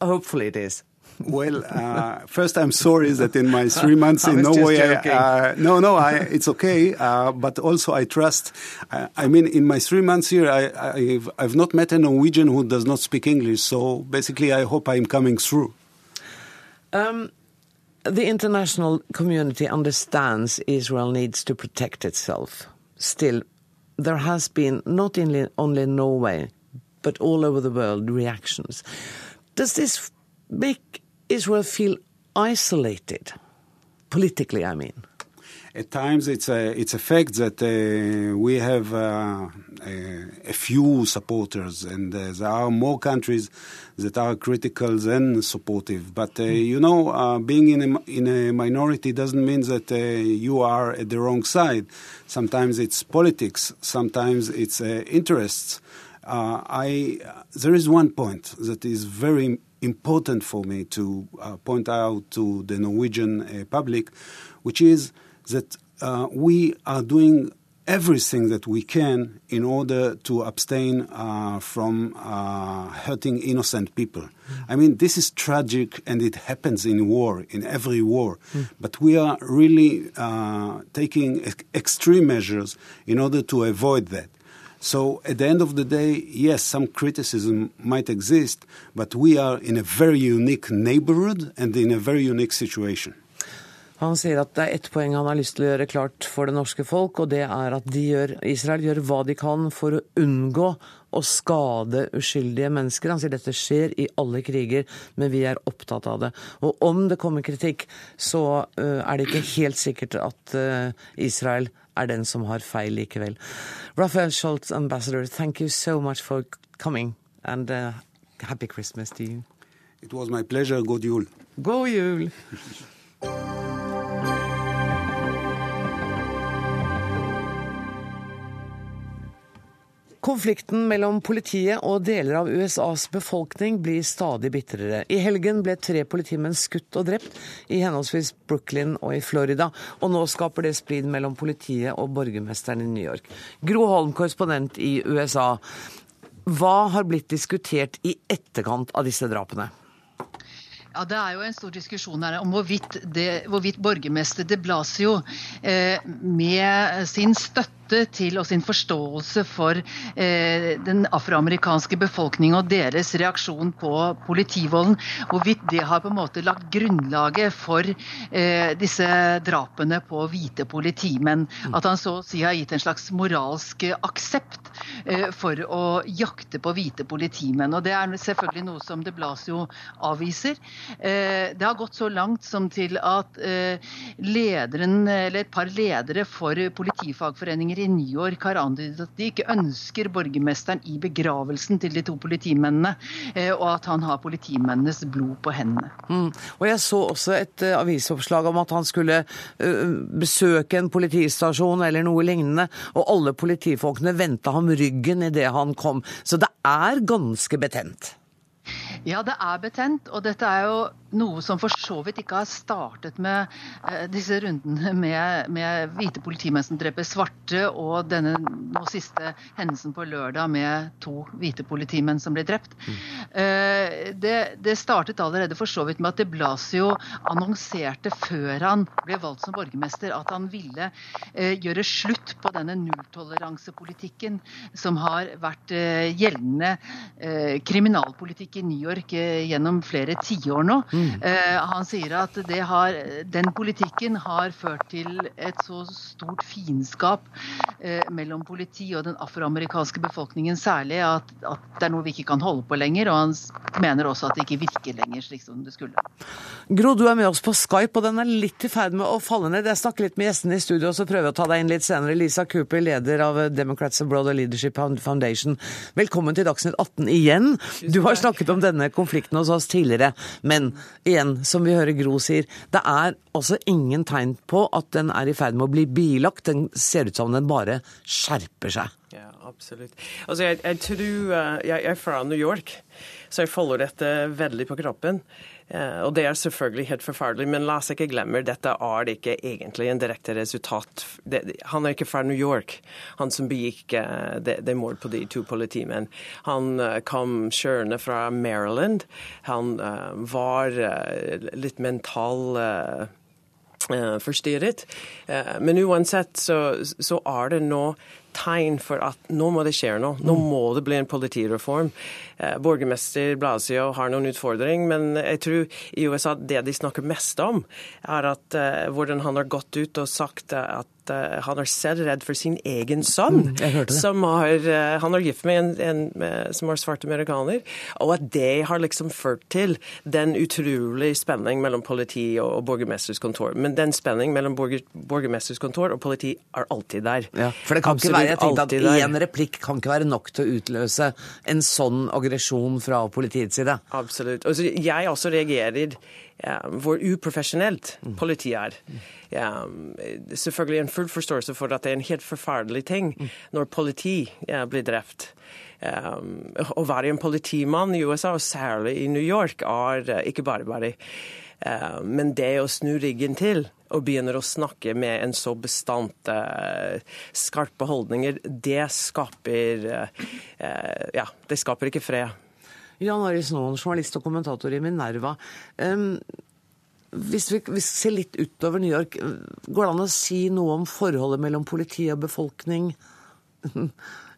Hopefully it is. Well, uh, first, I'm sorry that in my three [LAUGHS] months in Norway, uh, no, no, I, it's okay. Uh, but also, I trust. Uh, I mean, in my three months here, I, have I've not met a Norwegian who does not speak English. So basically, I hope I'm coming through. Um, the international community understands Israel needs to protect itself. Still, there has been not only, only in Norway, but all over the world reactions. Does this make Israel feel isolated? Politically, I mean. At times, it's a it's a fact that uh, we have uh, a, a, few supporters, and uh, there are more countries that are critical than supportive. But mm. you know, uh, being in a, in a minority doesn't mean that uh, you are at the wrong side. Sometimes it's politics. Sometimes it's interests. I there is one point that is very important for me to uh, point out to the Norwegian uh, public, which is that uh, we are doing everything that we can in order to abstain uh, from uh, hurting innocent people. Mm. I mean, this is tragic and it happens in war, in every war. Mm. But we are really uh, taking extreme measures in order to avoid that. So at the end of the day, yes, some criticism might exist, but we are in a very unique neighborhood and in a very unique situation. Han sier at det er ett poeng han har lyst til å gjøre klart for det norske folk, og det er at gjør, Israel gjør hva de kan for å unngå å skade uskyldige mennesker. Han sier dette skjer i alle kriger, men vi er opptatt av det. Og om det kommer kritikk, så uh, er det ikke helt sikkert at uh, Israel er den som har feil likevel. Raphael Scholz, ambassador, thank you so much for coming, and uh, happy Christmas to you. It was my pleasure. God jul. God jul. Konflikten mellom politiet og deler av USAs befolkning blir stadig bitrere. I helgen ble tre politimenn skutt og drept i henholdsvis Brooklyn og i Florida. Og nå skaper det splid mellom politiet og borgermesteren i New York. Gro Holm, korrespondent i USA. Hva har blitt diskutert i etterkant av disse drapene? Ja, Det er jo en stor diskusjon her om hvorvidt, det, hvorvidt borgermester de Blasio eh, med sin støtte måte til og sin forståelse for eh, den afroamerikanske befolkning og deres reaksjon på politivolden. Hvorvidt det har på en måte lagt grunnlaget for eh, disse drapene på hvite politimenn. At han så å si har gitt en slags moralsk aksept eh, for å jakte på hvite politimenn. Og Det er selvfølgelig noe som de Blasio avviser. Eh, det har gått så langt som til at eh, lederen, eller et par ledere for politifagforeninger i New York har antydet at de ikke ønsker borgermesteren i begravelsen til de to politimennene, eh, og at han har politimennenes blod på hendene. Mm. Og Jeg så også et uh, avisoppslag om at han skulle uh, besøke en politistasjon eller noe lignende, og alle politifolkene vendte ham ryggen idet han kom. Så det er ganske betent. Ja, det er betent, og dette er jo noe som for så vidt ikke har startet med eh, disse rundene med, med hvite politimenn som dreper svarte, og denne nå siste hendelsen på lørdag med to hvite politimenn som ble drept. Mm. Eh, det, det, startet allerede for så vidt med at de Blasio annonserte før han ble valgt som borgermester, at han ville eh, gjøre slutt på denne nulltoleransepolitikken som har vært eh, gjeldende eh, kriminalpolitikk i New York eh, gjennom flere tiår nå. Mm. Eh, han sier at har, den politikken har ført til et så stort fiendskap eh, mellom politi og den afroamerikanske befolkningen særlig, at, at, det er noe vi ikke kan holde på lenger. Og han mener også at det ikke virker lenger slik som det skulle. Gro, du er med oss på Skype, og den er litt i ferd med å falle ned. Jeg snakker litt med gjestene i studio, og så prøver jeg å ta deg inn litt senere. Lisa Cooper, leder av Democrats Abroad Leadership Foundation. Velkommen til Dagsnytt 18 igjen. Du har snakket om denne konflikten hos oss tidligere, men igjen, som vi hører Gro sier, det er også ingen tegn på at den er i ferd med å bli bilagt. Den ser ut som den bare skjerper seg. Ja, absolutt. Altså, jeg, jeg, tror, uh, jeg er fra New York, så jeg følger dette veldig på kroppen. Uh, og det er selvfølgelig helt forferdelig, men la oss ikke glemme dette er ikke egentlig en direkte resultat. Det, han er ikke fra New York, han som begikk uh, det, det mord på de to politimenn. Han uh, kom kjørende fra Maryland. Han var litt mental forstyrret. Men uansett så, så er det nå tegn for at nå må det skje noe. Nå må det bli en politireform. Eh, borgermester Blasio har noen utfordring, men jeg tror i USA det de snakker mest om, er at eh, hvordan han har gått ut og sagt at uh, han er selv redd for sin egen sønn, mm, som har, han har gift med en, en som har svarte amerikaner, og at det har liksom ført til den utrolig spenning mellom politi og, og borgermesters kontor. Men den spenning mellom borger, borgermesters kontor og politi er alltid der. Ja, for det kan ikke være, jeg tenkte at Én replikk kan ikke være nok til å utløse en sånn aggresjon fra politiets side. Absolutt. Altså, jeg også reagerer hvor uprofesjonelt politiet er. Ja, selvfølgelig en full forståelse for at det er en helt forferdelig ting når politi ja, blir drept. Um, å være en politimann i USA, og særlig i New York, er uh, ikke bare bare. Uh, men det å snu ryggen til og begynner å snakke med en så bestandt uh, skarpe holdninger, det skaper Ja, det skaper ikke fred. Jan Arild Snåen, journalist og kommentator i Minerva. Hvis vi, hvis vi, ser litt utover New York, går det an å si noe om forholdet mellom politi og befolkning? [LAUGHS]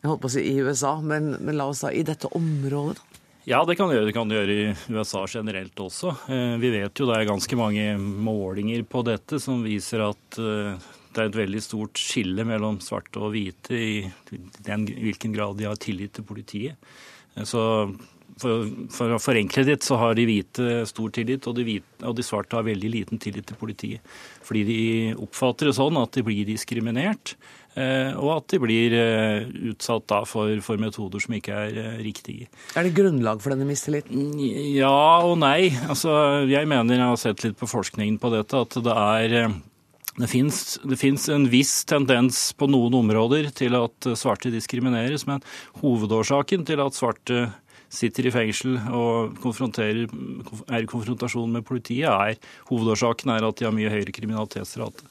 Jeg holdt på å si i USA, men, men la oss da i dette området, da? Ja, det kan det gjøre. Det kan du gjøre i USA generelt også. Eh, vi vet jo det er ganske mange målinger på dette som viser at eh, det er et veldig stort skille mellom svarte og hvite i den, hvilken grad de har tillit til politiet. Eh, så for, for, å forenkle det, så har de hvite stor tillit, og de, hvite, og de, svarte har veldig liten tillit til politiet. Fordi de oppfatter det sånn at de blir diskriminert, og at de blir eh, utsatt da for, for metoder som ikke er eh, riktige. Er det grunnlag for denne mistilliten? Ja og nei. Altså, jeg mener, jeg har sett litt på forskningen på dette, at det er det fins en viss tendens på noen områder til at svarte diskrimineres, men hovedårsaken til at svarte sitter i fengsel og er i konfrontasjon med politiet, er hovedårsaken er at de har mye høyere kriminalitetsrate.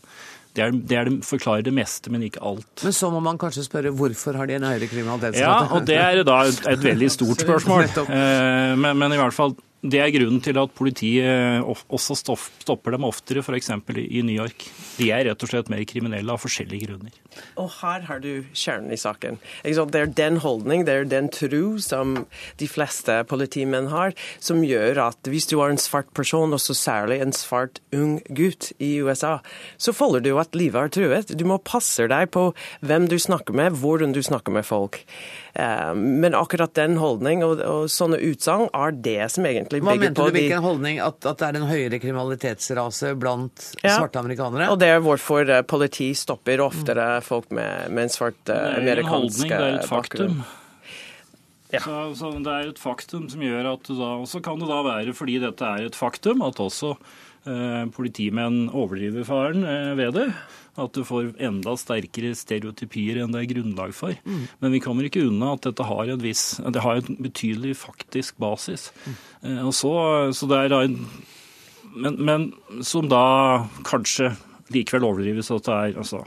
Det, er, det, er, det forklarer det meste, men ikke alt. Men så må man kanskje spørre hvorfor har de en høyere kriminalitetsrate? Ja, og det er da et, et veldig stort [LAUGHS] spørsmål. Eh, men, men, i hvert fall Det er grunnen til at politiet også stopper dem oftere, f.eks. i New York. De er rett og slett mer kriminelle av forskjellige grunner. Og her har du kjernen i saken. Det er den holdning, det er den tro som de fleste politimenn har, som gjør at hvis du er en svart person, og så særlig en svart ung gutt i USA, så føler du at livet er truet. Du må passe deg på hvem du snakker med, hvordan du snakker med folk. Eh, men akkurat den holdning og, og sånne utsagn er det som egentlig Hva bygger mente du hvilken holdning? At, at, det er en høyere kriminalitetsrase blant ja. svarte amerikanere? Og det er hvorfor eh, politi stopper oftere folk med, med en svart amerikansk bakgrunn. Det er en holdning, det er et faktum. Ja. Så, så, Det er et faktum som gjør at da, Og så kan det da være, fordi dette er et faktum, at også eh, politimenn overdriver faren eh, ved det. At du får enda sterkere stereotypier enn det er grunnlag for. Mm. Men vi kommer ikke unna at dette har en viss, det har en betydelig faktisk basis. Mm. Eh, og så, så er en, men, men, som da kanskje likevel overdrives at det er altså,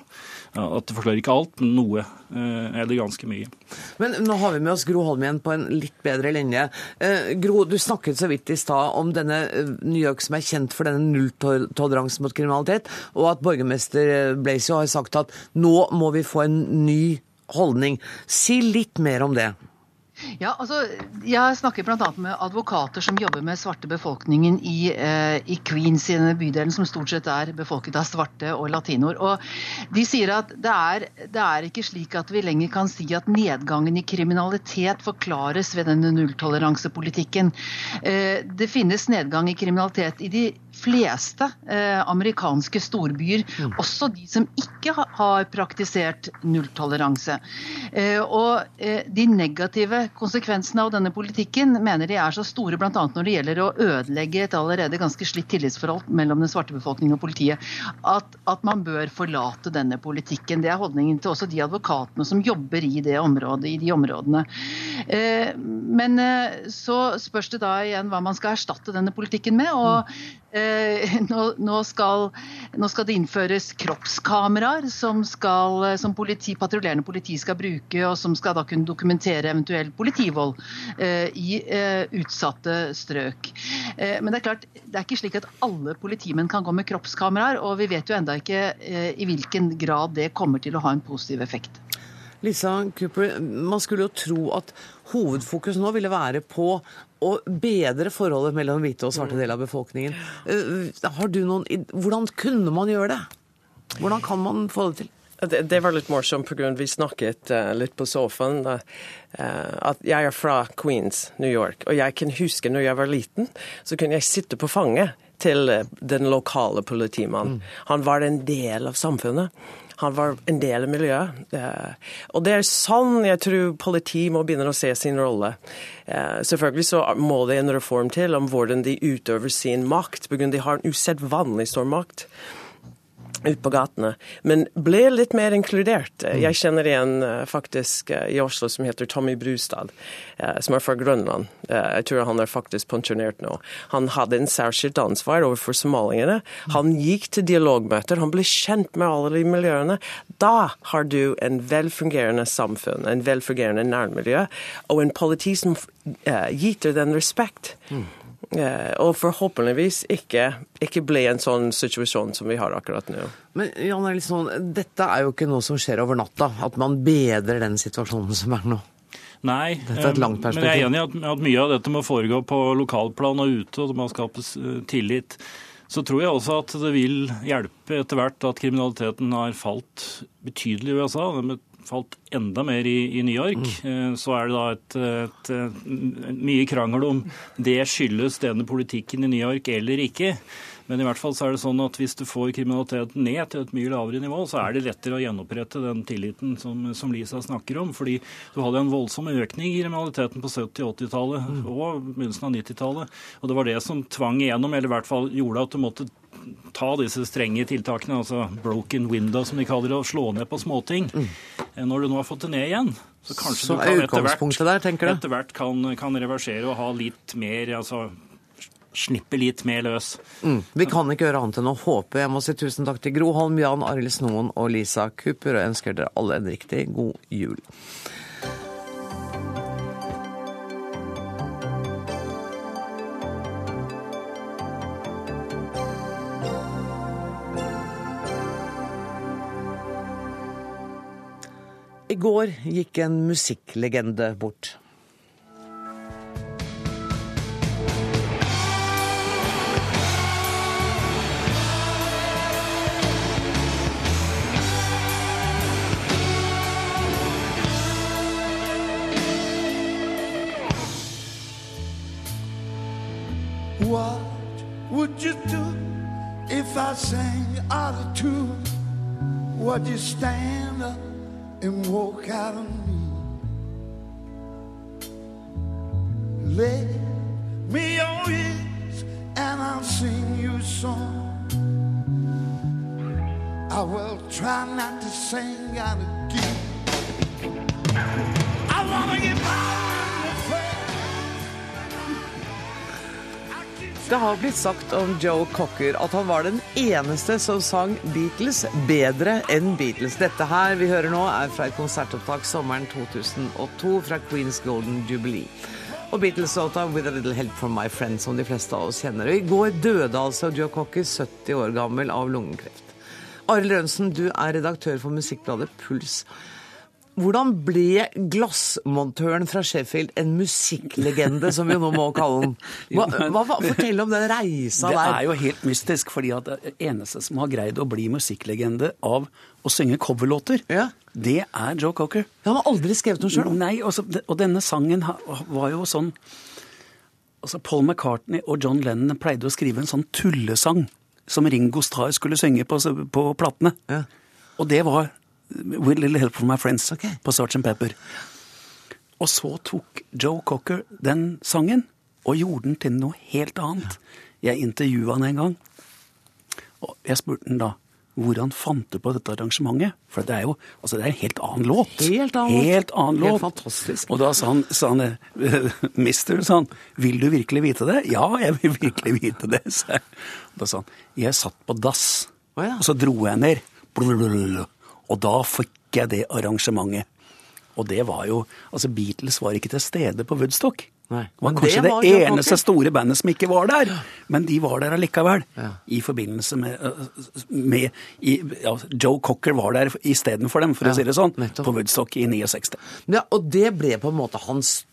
at det forklarer ikke alt, men noe. Eh, eller ganske mye. Men nå har vi med oss Gro Holm igjen på en litt bedre linje. Eh, Gro, du snakket så vidt i stad om denne eh, New York som er kjent for denne nulltoleransen mot kriminalitet, og at borgermester Blasey har sagt at nå må vi få en ny holdning. Si litt mer om det. Ja, altså, Jeg snakker bl.a. med advokater som jobber med svarte befolkningen i, eh, i, Queens, i denne bydelen som stort sett er befolket av svarte og latinoer. Og De sier at det er, det er ikke slik at vi lenger kan si at nedgangen i kriminalitet forklares ved denne nulltoleransepolitikken. Eh, det finnes nedgang i kriminalitet i de fleste eh, amerikanske storbyer, mm. også de som ikke har praktisert nulltoleranse. Eh, og eh, de negative konsekvensene av denne politikken mener de er så store bl.a. når det gjelder å ødelegge et allerede ganske slitt tillitsforhold mellom den svarte befolkningen og politiet, at, at, man bør forlate denne politikken. Det er holdningen til også de advokatene som jobber i det området, i de områdene. Eh, men eh, så spørs det da igjen hva man skal erstatte denne politikken med. og Eh, nå, nå, skal, nå, skal, det innføres kroppskameraer som, skal, som politi, patruljerende politi skal bruke, og som skal da kunne dokumentere eventuell politivold eh, i eh, utsatte strøk. Eh, men det er klart, det er ikke slik at alle politimenn kan gå med kroppskameraer, og vi vet jo enda ikke eh, i hvilken grad det kommer til å ha en positiv effekt. Lisa Cooper, man skulle jo tro at hovedfokus nå ville være på å bedre forholdet mellom hvite og svarte deler av befolkningen. Eh, har du noen, hvordan kunne man gjøre det? Hvordan kan man få det til? Det, det var litt morsomt pga. vi snakket uh, litt på sofaen. Uh, at jeg er fra Queens, New York. Og jeg kan huske når jeg var liten, så kunne jeg sitte på fanget til den lokale politimannen. Mm. Han var en del av samfunnet. Han var en del av miljøet. Og det er sånn jeg tror politiet må begynne å se sin rolle. Eh, selvfølgelig så må det en reform til om hvordan de utøver sin makt, av de har en usedvanlig stor makt ut på gatene. Men ble litt mer inkludert. Mm. Jeg kjenner en eh, faktisk eh, i Oslo som heter Tommy Brustad, eh, som er fra Grønland. Jeg tror han er faktisk pensjonert nå. Han hadde en særskilt ansvar overfor somalierne. Han gikk til dialogmøter, han ble kjent med alle de miljøene. Da har du en velfungerende samfunn, en velfungerende nærmiljø, og en politi som gitt den respekt. Eh, og forhåpentligvis ikke, ikke bli en sånn situasjon som vi har akkurat nå. Men Jan Elson, dette er jo ikke noe som skjer over natta, at man bedrer den situasjonen som er nå? Nei, dette er et langt men jeg er enig i at, at mye av dette må foregå på lokalplan og ute, og det må skapes eh, tillit. Så tror jeg også at det vil hjelpe etter hvert at kriminaliteten har falt betydelig i USA. Den falt enda mer i, i New York, mm. så er det da et, et, et, mye krangel om det skyldes denne politikken i New York eller ikke. Men i hvert fall så er det sånn at hvis du får kriminaliteten ned til et mye lavere nivå, så er det lettere å gjenopprette den tilliten som, som Lisa snakker om. Fordi du hadde en voldsom økning i kriminaliteten på 70- 80-tallet mm. og begynnelsen av 90-tallet. Og det var det som tvang igjennom, eller i hvert fall gjorde at du måtte ta disse strenge tiltakene, altså broken window som de kaller det, og slå ned på småting. Mm. Når du nå har fått det ned igjen, så kanskje så du kan etter hvert, der, etter hvert kan, kan, reversere og ha litt mer altså slippe litt mer løs. Mm. Vi kan ikke gjøre annet enn å håpe. Jeg må si tusen takk til Gro Holm, Jan Arild Snoen og Lisa Cooper, og ønsker dere alle en riktig god jul. I går gikk en musikklegende bort. What would you do if I sang out of tune? Would you stand Det har blitt sagt om Joe Cocker at han var den eneste som sang Beatles bedre enn Beatles. Dette her vi hører nå er fra et konsertopptak sommeren 2002 fra Queens Golden Jubilee. Og Beatles-låta 'With a Little Help From My Friend', som de fleste av oss kjenner. Og I går døde altså Joe Cocker, 70 år gammel, av lungekreft. Arild Rønsen, du er redaktør for musikkbladet Puls. Hvordan ble glassmontøren fra Sheffield en musikklegende, som vi nå må kalle den? [LAUGHS] Hva, hva, fortell om den reisa der. Det er jo helt mystisk, fordi at det eneste som har greid å bli musikklegende av å synge coverlåter, det er Joe Cocker. Han har aldri skrevet noe sjøl? Nei, også, og denne sangen var jo sånn altså Paul McCartney og John Lennon pleide å skrive en sånn tullesang som Ringo Starr skulle synge på, på platene. Og det var With Little Help From My Friends på Sgt. Pepper. Og så tok Joe Cocker den sangen og gjorde den til noe helt annet. Jeg intervjua han en gang, og jeg spurte han da hvor han fant du på dette arrangementet. For det er jo altså det er en helt annen låt. Helt annen låt. Helt annen Helt fantastisk. Og da sa han, sa han eh, [LAUGHS] Mister, sa han, vil du virkelig vite det? Ja, jeg vil virkelig vite det, Så. Da sa han, jeg satt på dass, og så dro jeg ned. Blablabla. Og da fikk jeg det arrangementet. Og det var jo Altså, Beatles var ikke til stede på Woodstock. Nei. Det var Men kanskje det var det eneste store bandet som ikke var der. Men de var der allikevel. I forbindelse med, øh, med i, ja, Joe Cocker var der istedenfor dem, for Ja, å si det sånn, på Woodstock i 69. Ja, og det ble på en måte hans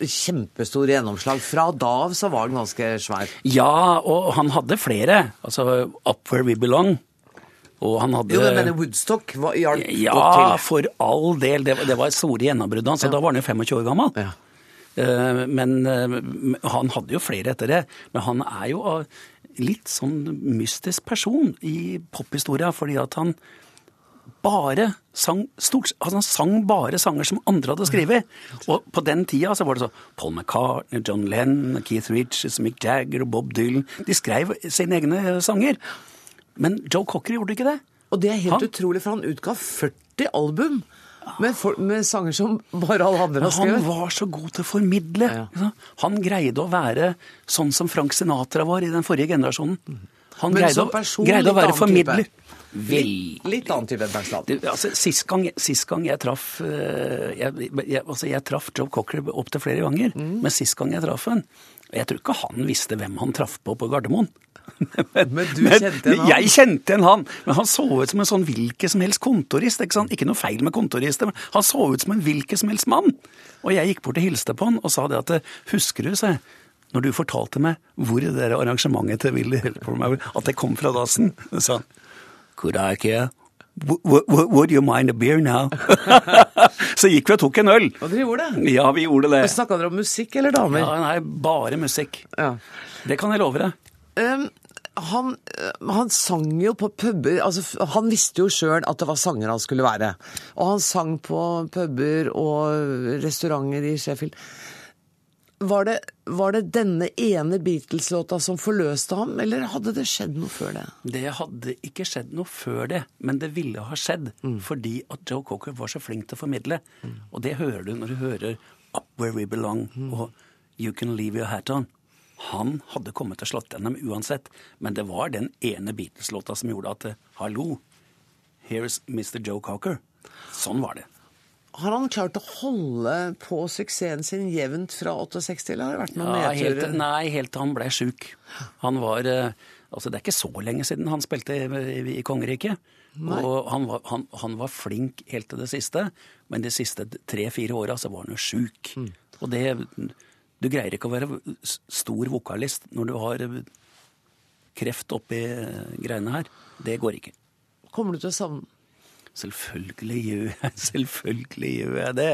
kjempestore gjennomslag. Fra da av så var han ganske svær. Ja, og han hadde flere. Altså Up Where We Belong. Og han hadde Jo, men Woodstock var, hjalp Ja, godt til. for all del. Det, var- det var et store gjennombrudd hans, og da var han jo 25 år gammel. Ja. Men eh, han hadde jo flere etter det. Men han er jo litt sånn mystisk person i pophistoria, fordi at han bare sang stort, altså Han sang bare sanger som andre hadde skrevet. Og på den tida så var det så Paul McCartney, John Lennon, Keith Richards, Mick Jagger og Bob Dylan. De skrev sine egne sanger. Men Joe Cocker gjorde ikke det. Og det er helt Han- utrolig, for han utga 40 album med, for, med sanger som bare alle andre har Han var så god til å formidle. Ja. Han greide å være sånn som Frank Sinatra var i den forrige generasjonen. Han greide, person greide å være formidler. type. Litt, annen type enn Frank altså, sist, gang, sist gang jeg traff eh, jeg, jeg, altså, jeg traff Joe Cocker opptil flere ganger, Mm. men sist gang jeg traff han Jeg tror ikke han visste hvem han traff på på Gardermoen. [LAUGHS] Men du kjente en han? Jeg kjente en han, men han så ut som en sånn hvilken som helst kontorist. Ikke, sant? ikke noe feil med kontorister, men han så ut som en hvilken som helst mann. Og jeg gikk bort og hilste på han og sa det at husker du, sa jeg, når du fortalte meg hvor det der arrangementet til Willy at det kom fra dassen, så [LAUGHS] sa han hvor er ikke w- Would you mind a beer now? [LAUGHS] så gikk vi og tok en øl. Og dere gjorde det? Ja, vi gjorde det. Snakka dere om musikk eller damer? Ja, nei, bare musikk. Det kan jeg love deg. Um, han, uh, han sang jo på puber altså, Han visste jo sjøl at det var sanger han skulle være. Og han sang på puber og restauranter i Sheffield. Var det, var det denne ene Beatles-låta som forløste ham, eller hadde det skjedd noe før det? Det hadde ikke skjedd noe før det, men det ville ha skjedd fordi at Joe Cocker var så flink til å formidle. Og det hører du når du hører Up Where We Belong og You Can Leave Your Hat On. Han hadde kommet til å slått gjennom uansett, men det var den ene Beatles-låta som gjorde at Hallo, here's Mr. Joe Cocker. Sånn var det. Har han klart å holde på suksessen sin jevnt fra 68, eller har det vært noen Ja, helt, nei, helt til han ble sjuk. Han var, eh, Altså, Det er ikke så lenge siden han spilte i, i Kongeriket. Nei. Og han var, han, han var flink helt til det siste, men de siste tre-fire åra så var han jo sjuk. Mm. Og det Du greier ikke å være stor vokalist når du har eh, kreft oppi eh, greiene her. Det går ikke. Kommer du til å savne Selvfølgelig gjør jeg [LAUGHS] Selvfølgelig gjør jeg det.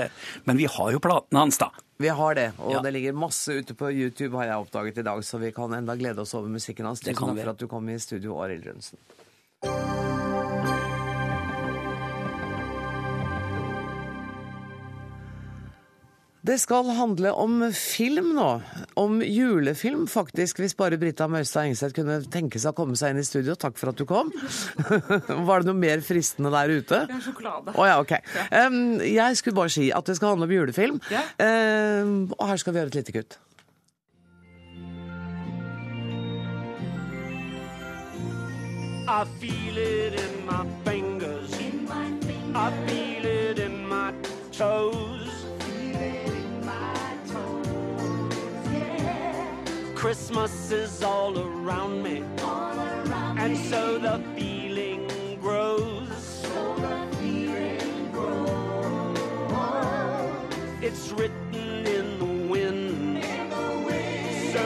Men vi har jo platene hans, da. Vi har det, og Ja. det ligger masse ute på YouTube, har jeg oppdaget i dag, så vi kan enda glede oss over musikken hans. Tusen takk for at du kom i studio, Arild Rønsen. Det skal handle om film nå. Om julefilm, faktisk. Hvis bare Brita Møystad Engseth kunne tenke seg å komme seg inn i studio. Takk for at du kom. [LAUGHS] Var det noe mer fristende der ute? Har sjokolade. Oh, ja, ok. Um, jeg skulle bare si at det skal handle om julefilm. Ja. Um, og her skal vi gjøre et lite kutt. I feel it in my fingers. I feel it in my toes. Christmas is all around me. And so the feeling grows. It's written in the wind. So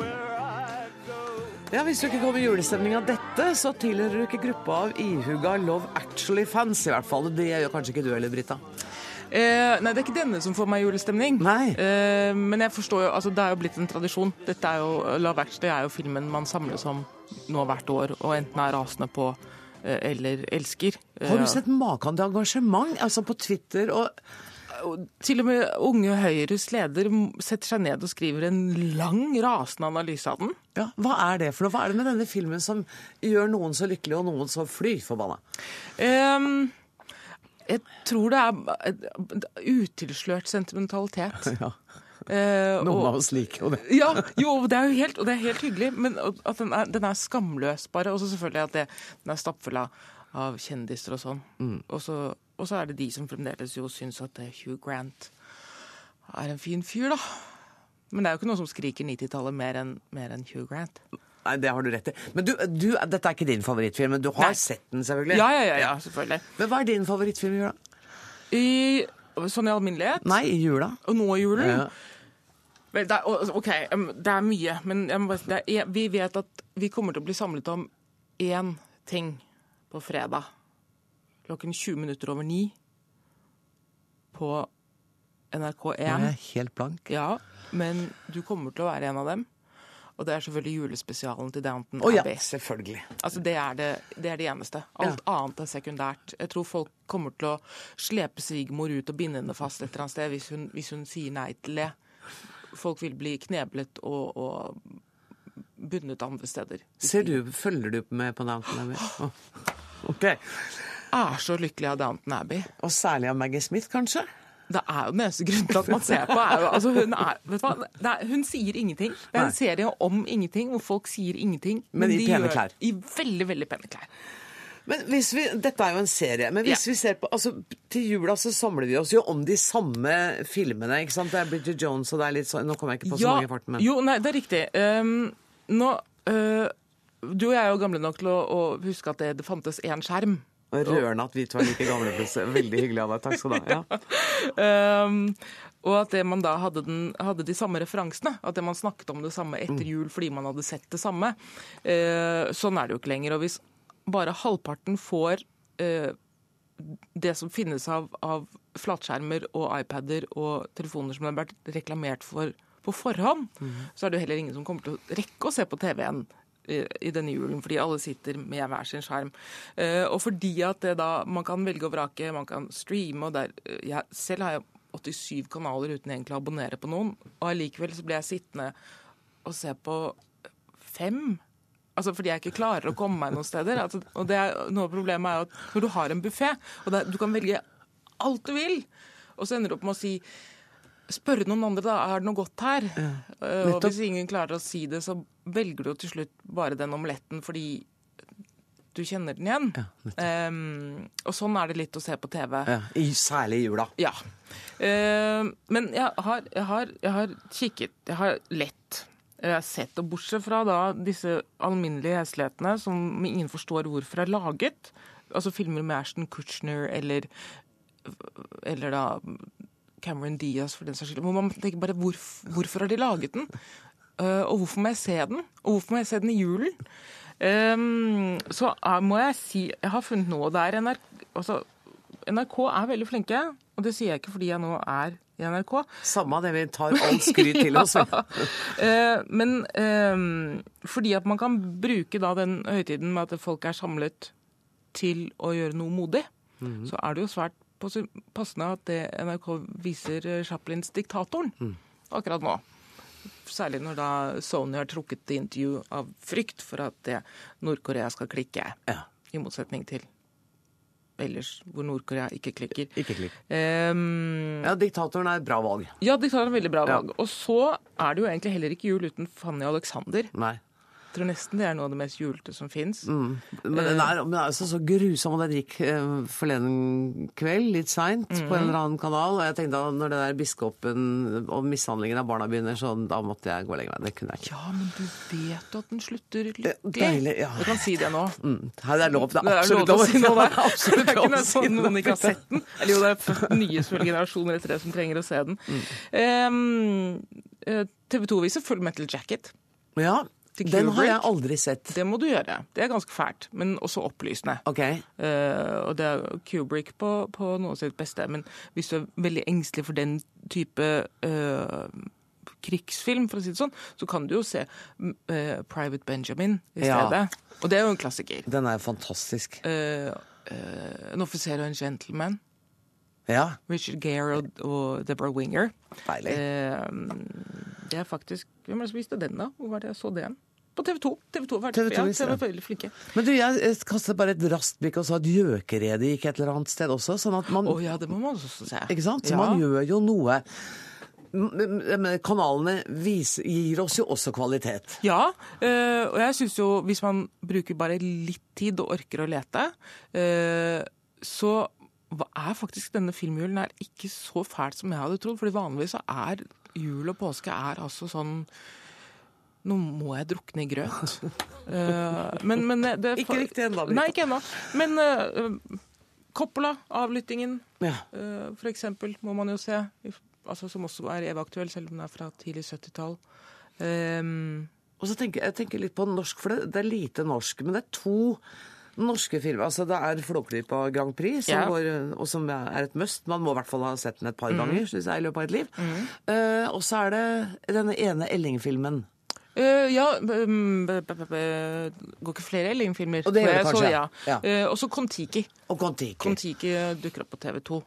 where I Ja, Hvis du ikke kommer i julestemning av dette, så tilhører du ikke gruppa av ihuga Love Actually-fans, i hvert fall. Det gjør kanskje ikke du heller, Brita? Eh, nei, det er ikke denne som får meg julestemning. Eh, men jeg forstår jo, altså det er jo blitt en tradisjon. Dette er jo, La Actually er jo filmen man samles om nå hvert år, og enten er rasende på eh, eller elsker. Har du Eh, sett maken til engasjement? Altså på Twitter og Til og med Unge Høyres leder setter seg ned og skriver en lang, rasende analyse av den. Ja, Hva er det for noe? Hva er det med denne filmen som gjør noen så lykkelige og noen så fly forbanna? Ehm, jeg tror det er utilslørt sentimentalitet. [LAUGHS] Ja. Eh, Noen og- av oss liker jo det. [LAUGHS] Ja, jo, det er jo helt, og det er helt hyggelig, men at den er, den er skamløs bare. Og så selvfølgelig at det, den er stappfull av, kjendiser og sånn. Mm. Og, så, og så er det de som fremdeles jo syns at eh, Hugh Grant er en fin fyr, da. Men det er jo ikke noen som skriker 90-tallet mer enn en Hugh Grant. Nei, Det har du rett i. Men du, du, dette er ikke din favorittfilm, men du har Nei. sett den, selvfølgelig? Ja, ja, ja, ja, selvfølgelig. Men hva er din favorittfilm i jula? I, sånn i alminnelighet? Nei, i jula. Og nå i julen? Ja. Vel, det er, OK, det er mye, men bare, er, vi vet at vi kommer til å bli samlet om én ting på fredag. Klokken 20 minutter over ni på NRK1. Jeg er helt blank. Ja, men du kommer til å være en av dem. Og det er selvfølgelig julespesialen til Downton Å ja, Abbey. selvfølgelig. Altså, det er det, det er det eneste. Alt annet er sekundært. Jeg tror folk kommer til å slepe svigermor ut og binde henne fast et eller annet sted hvis hun, hvis hun sier nei til det. Folk vil bli kneblet og, og bundet andre steder. Ser du, Følger du med på Downton Abbey? [GASPS] Oh. OK. Er så lykkelig av Downton Abbey. Og særlig av Maggie Smith, kanskje? Det er jo den eneste grunnen til at man ser på. Er jo, altså hun, er, vet du hva? Er, hun sier ingenting. Det er en serie om ingenting, hvor folk sier ingenting. Men i pene gjør- klær. I veldig, veldig pene klær. Men hvis vi, Dette er jo en serie, men hvis vi ser på altså, Til jula så samler vi oss jo om de samme filmene. ikke sant? Det er Bridget Jones og det er litt sånn Nå kommer jeg ikke på så mange i farten, men Jo, nei, det er riktig. Um, nå, uh, du og jeg er jo gamle nok til å, å huske at det, det fantes én skjerm. Rørende at vi to er like gamle. Veldig hyggelig av deg. Takk skal du ha. Ja. Um, [LAUGHS] og at det man da hadde, den, hadde de samme referansene. At det man snakket om det samme Mm. etter jul fordi man hadde sett det samme. Uh, sånn er det jo ikke lenger. Og hvis bare halvparten får uh, det som finnes av, av flatskjermer og iPader og telefoner som har vært reklamert for på forhånd, så er det jo heller ingen som kommer til å rekke å se på TV-en i denne julen, fordi alle sitter med hver sin skjerm. Eh, og fordi at det da, man kan velge og vrake, man kan streame, og der, eh, jeg, selv har jeg 87 kanaler uten egentlig å abonnere på noen, og allikevel så blir jeg sittende og se på fem. Altså fordi jeg ikke klarer å komme meg noen steder. Altså, og det er, noe av problemet er at når du har en buffé, og det, du kan velge alt du vil, og så ender du opp med å si Spørre noen andre, da. Er det noe godt her? Ja, og hvis ingen klarer å si det, så velger du jo til slutt bare den omeletten fordi du kjenner den igjen. Em, og sånn er det litt å se på TV. Ja, i, særlig i jula. Ja. Uh, men jeg har, jeg, har, jeg har kikket, jeg har lett Jeg har sett, og Bortsett fra da disse alminnelige heslighetene som ingen forstår hvorfor er laget, altså filmer med Ashton Kutchner eller, eller da Cameron Diaz for den saks skyld, hvor man tenker bare hvor, hvorfor har de laget den? Eh, og hvorfor må jeg se den? Og hvorfor må jeg se den i julen? Um, så er, må jeg si Jeg har funnet noe der NRK, altså, NRK er veldig flinke, og det sier jeg ikke fordi jeg nå er i NRK. Samme det, vi tar alt skryt til oss. [LAUGHS] ja. uh, men um, fordi at man kan bruke da den høytiden med at folk er samlet til å gjøre noe modig, Mhm. så er det jo svært passende at det NRK viser eh, Chaplins 'Diktatoren' Mm. akkurat nå. Særlig når da Sony har trukket det intervju av frykt for at det Nord-Korea skal klikke. I motsetning til ellers, hvor Nord-Korea ikke klikker. Ikke klikk. Um, Ja, diktatoren er et bra valg. ja, diktatoren er et veldig bra Ja. valg. Og så er det jo egentlig heller ikke jul uten Fanny Alexander. Nei. Tror nesten det er noe av det mest julete som fins. Mm. Men den er, men er altså så grusom, og den gikk eh, forleden kveld, litt seint, på en Mhm. eller annen kanal. Og jeg tenkte at når det der biskopen og mishandlingen av barna begynner, så da måtte jeg gå lenger. Det kunne jeg ikke. Ja, men du vet at den slutter lykkelig. deilig, ja. Du kan si det nå. Mm. Her er det lov. Det er er absolutt lov å si noe der. er absolutt er lov å si sånn noe. noen ikke har sett den. Eller jo, det er først nye generasjoner etter det som trenger å se den. TV 2 viser Full Metal Jacket. Ja, Til den har jeg aldri sett. Det må du gjøre. Det er ganske fælt, men også opplysende. Ok. Uh, og det er Kubrick på, på noe av sitt beste. Men hvis du er veldig engstelig for den type uh, krigsfilm, for å si det sånn, så kan du jo se eh, Private Benjamin i Ja. stedet. Og det er jo en klassiker. Den er fantastisk. En offiser og en gentleman. Ja. Richard Gere og, og Deborah Winger. Deilig. Det er faktisk Hvem er det som viste den, da? Hvor var det jeg så den? På TV 2. TV 2 var, TV 2 ja, TV var veldig flinke. Men du, jeg jeg kastet bare et raskt blikk og så at gjøkeredet gikk et eller annet sted også. sånn at man... Å ja, det må man også se. Ikke sant? Så Ja. man gjør jo noe. Kanalene viser, gir oss jo også kvalitet. Ja, eh, og jeg syns jo hvis man bruker bare litt tid og orker å lete, eh, så er faktisk denne filmjulen ikke så fælt som jeg hadde trodd. fordi vanligvis så er jul og påske er altså sånn Nå må jeg drukne i grøt. Uh, [LAUGHS] men, men det, Ikke riktig ennå, Nei, ikke ennå. Men uh, Coppola, avlyttingen, Ja. uh, for eksempel, må man jo se. Altså, som også er evig-aktuell, selv om den er fra tidlig 70-tall. Um, Og så tenker jeg tenker litt på norsk, for det, det er lite norsk. Men det er to norske filmer. Altså Det er Flåklypa Grand Prix, som Ja. går, og som er et must. Man må i hvert fall ha sett den et par ganger ganger synes jeg, i løpet av et liv. Eh, og så er det denne ene Elling-filmen. Uh, ja b- Går ikke flere Elling-filmer? Og det gjør det Så, kanskje, ja. ja. Også Kon-Tiki. Og Kon-Tiki. Kon-Tiki dukker opp på TV 2.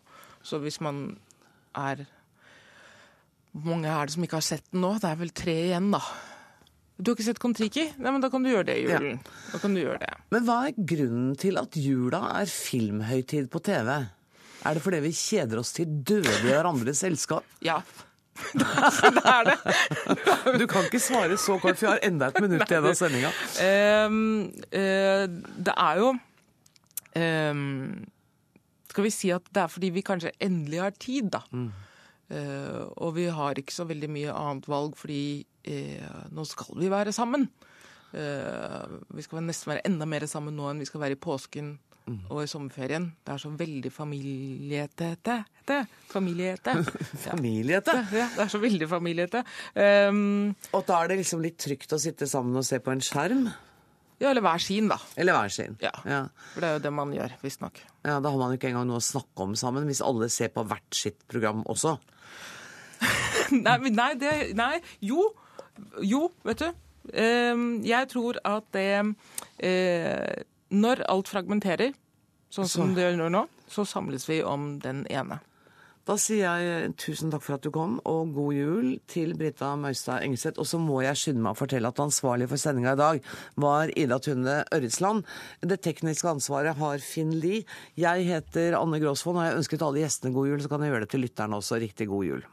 Så hvis man er Hvor mange er det som ikke har sett den nå? Det er vel tre igjen, da. Du har ikke sett Kon-Tiki? Nei, men da kan du gjøre det i julen. Da kan du gjøre det. Men hva er grunnen til at jula er filmhøytid på TV? Er det fordi vi kjeder oss til døde i hverandres selskap? Ja. [LAUGHS] det er det. Du kan ikke svare så kort, for jeg har enda et minutt igjen av sendinga. Ehm, uh, det er jo ehm, Skal vi si at det er fordi vi kanskje endelig har tid, da. Eh, og vi har ikke så veldig mye annet valg, fordi nå skal vi være sammen. Eh, vi skal nesten være enda mer sammen nå enn vi skal være i påsken og i sommerferien. Det er så veldig familietete. det, [LAUGHS] Familiete. Familiete? Ja, det er så veldig familiete. Um, og da er det liksom litt trygt å sitte sammen og se på en skjerm? Ja, eller hver sin, da. Eller hver sin. Ja. For det er jo det man gjør, visstnok. Ja, Da har man jo ikke engang noe å snakke om sammen, hvis alle ser på hvert sitt program også. [LAUGHS] nei, nei, det, nei, jo. Jo, vet du. Ehm, jeg tror at det eh, Når alt fragmenterer, sånn som det gjør nå, så samles vi om den ene. Da sier jeg tusen takk for at du kom, og god jul til Brita Maustad Engseth. Og så må jeg skynde meg å fortelle at ansvarlig for sendinga i dag var Ida Tune Ørretsland. Det tekniske ansvaret har Finn Lie. Jeg heter Anne Gråsvold, og jeg ønsket alle gjestene god jul, så kan jeg gjøre det til lytterne også. Riktig god jul.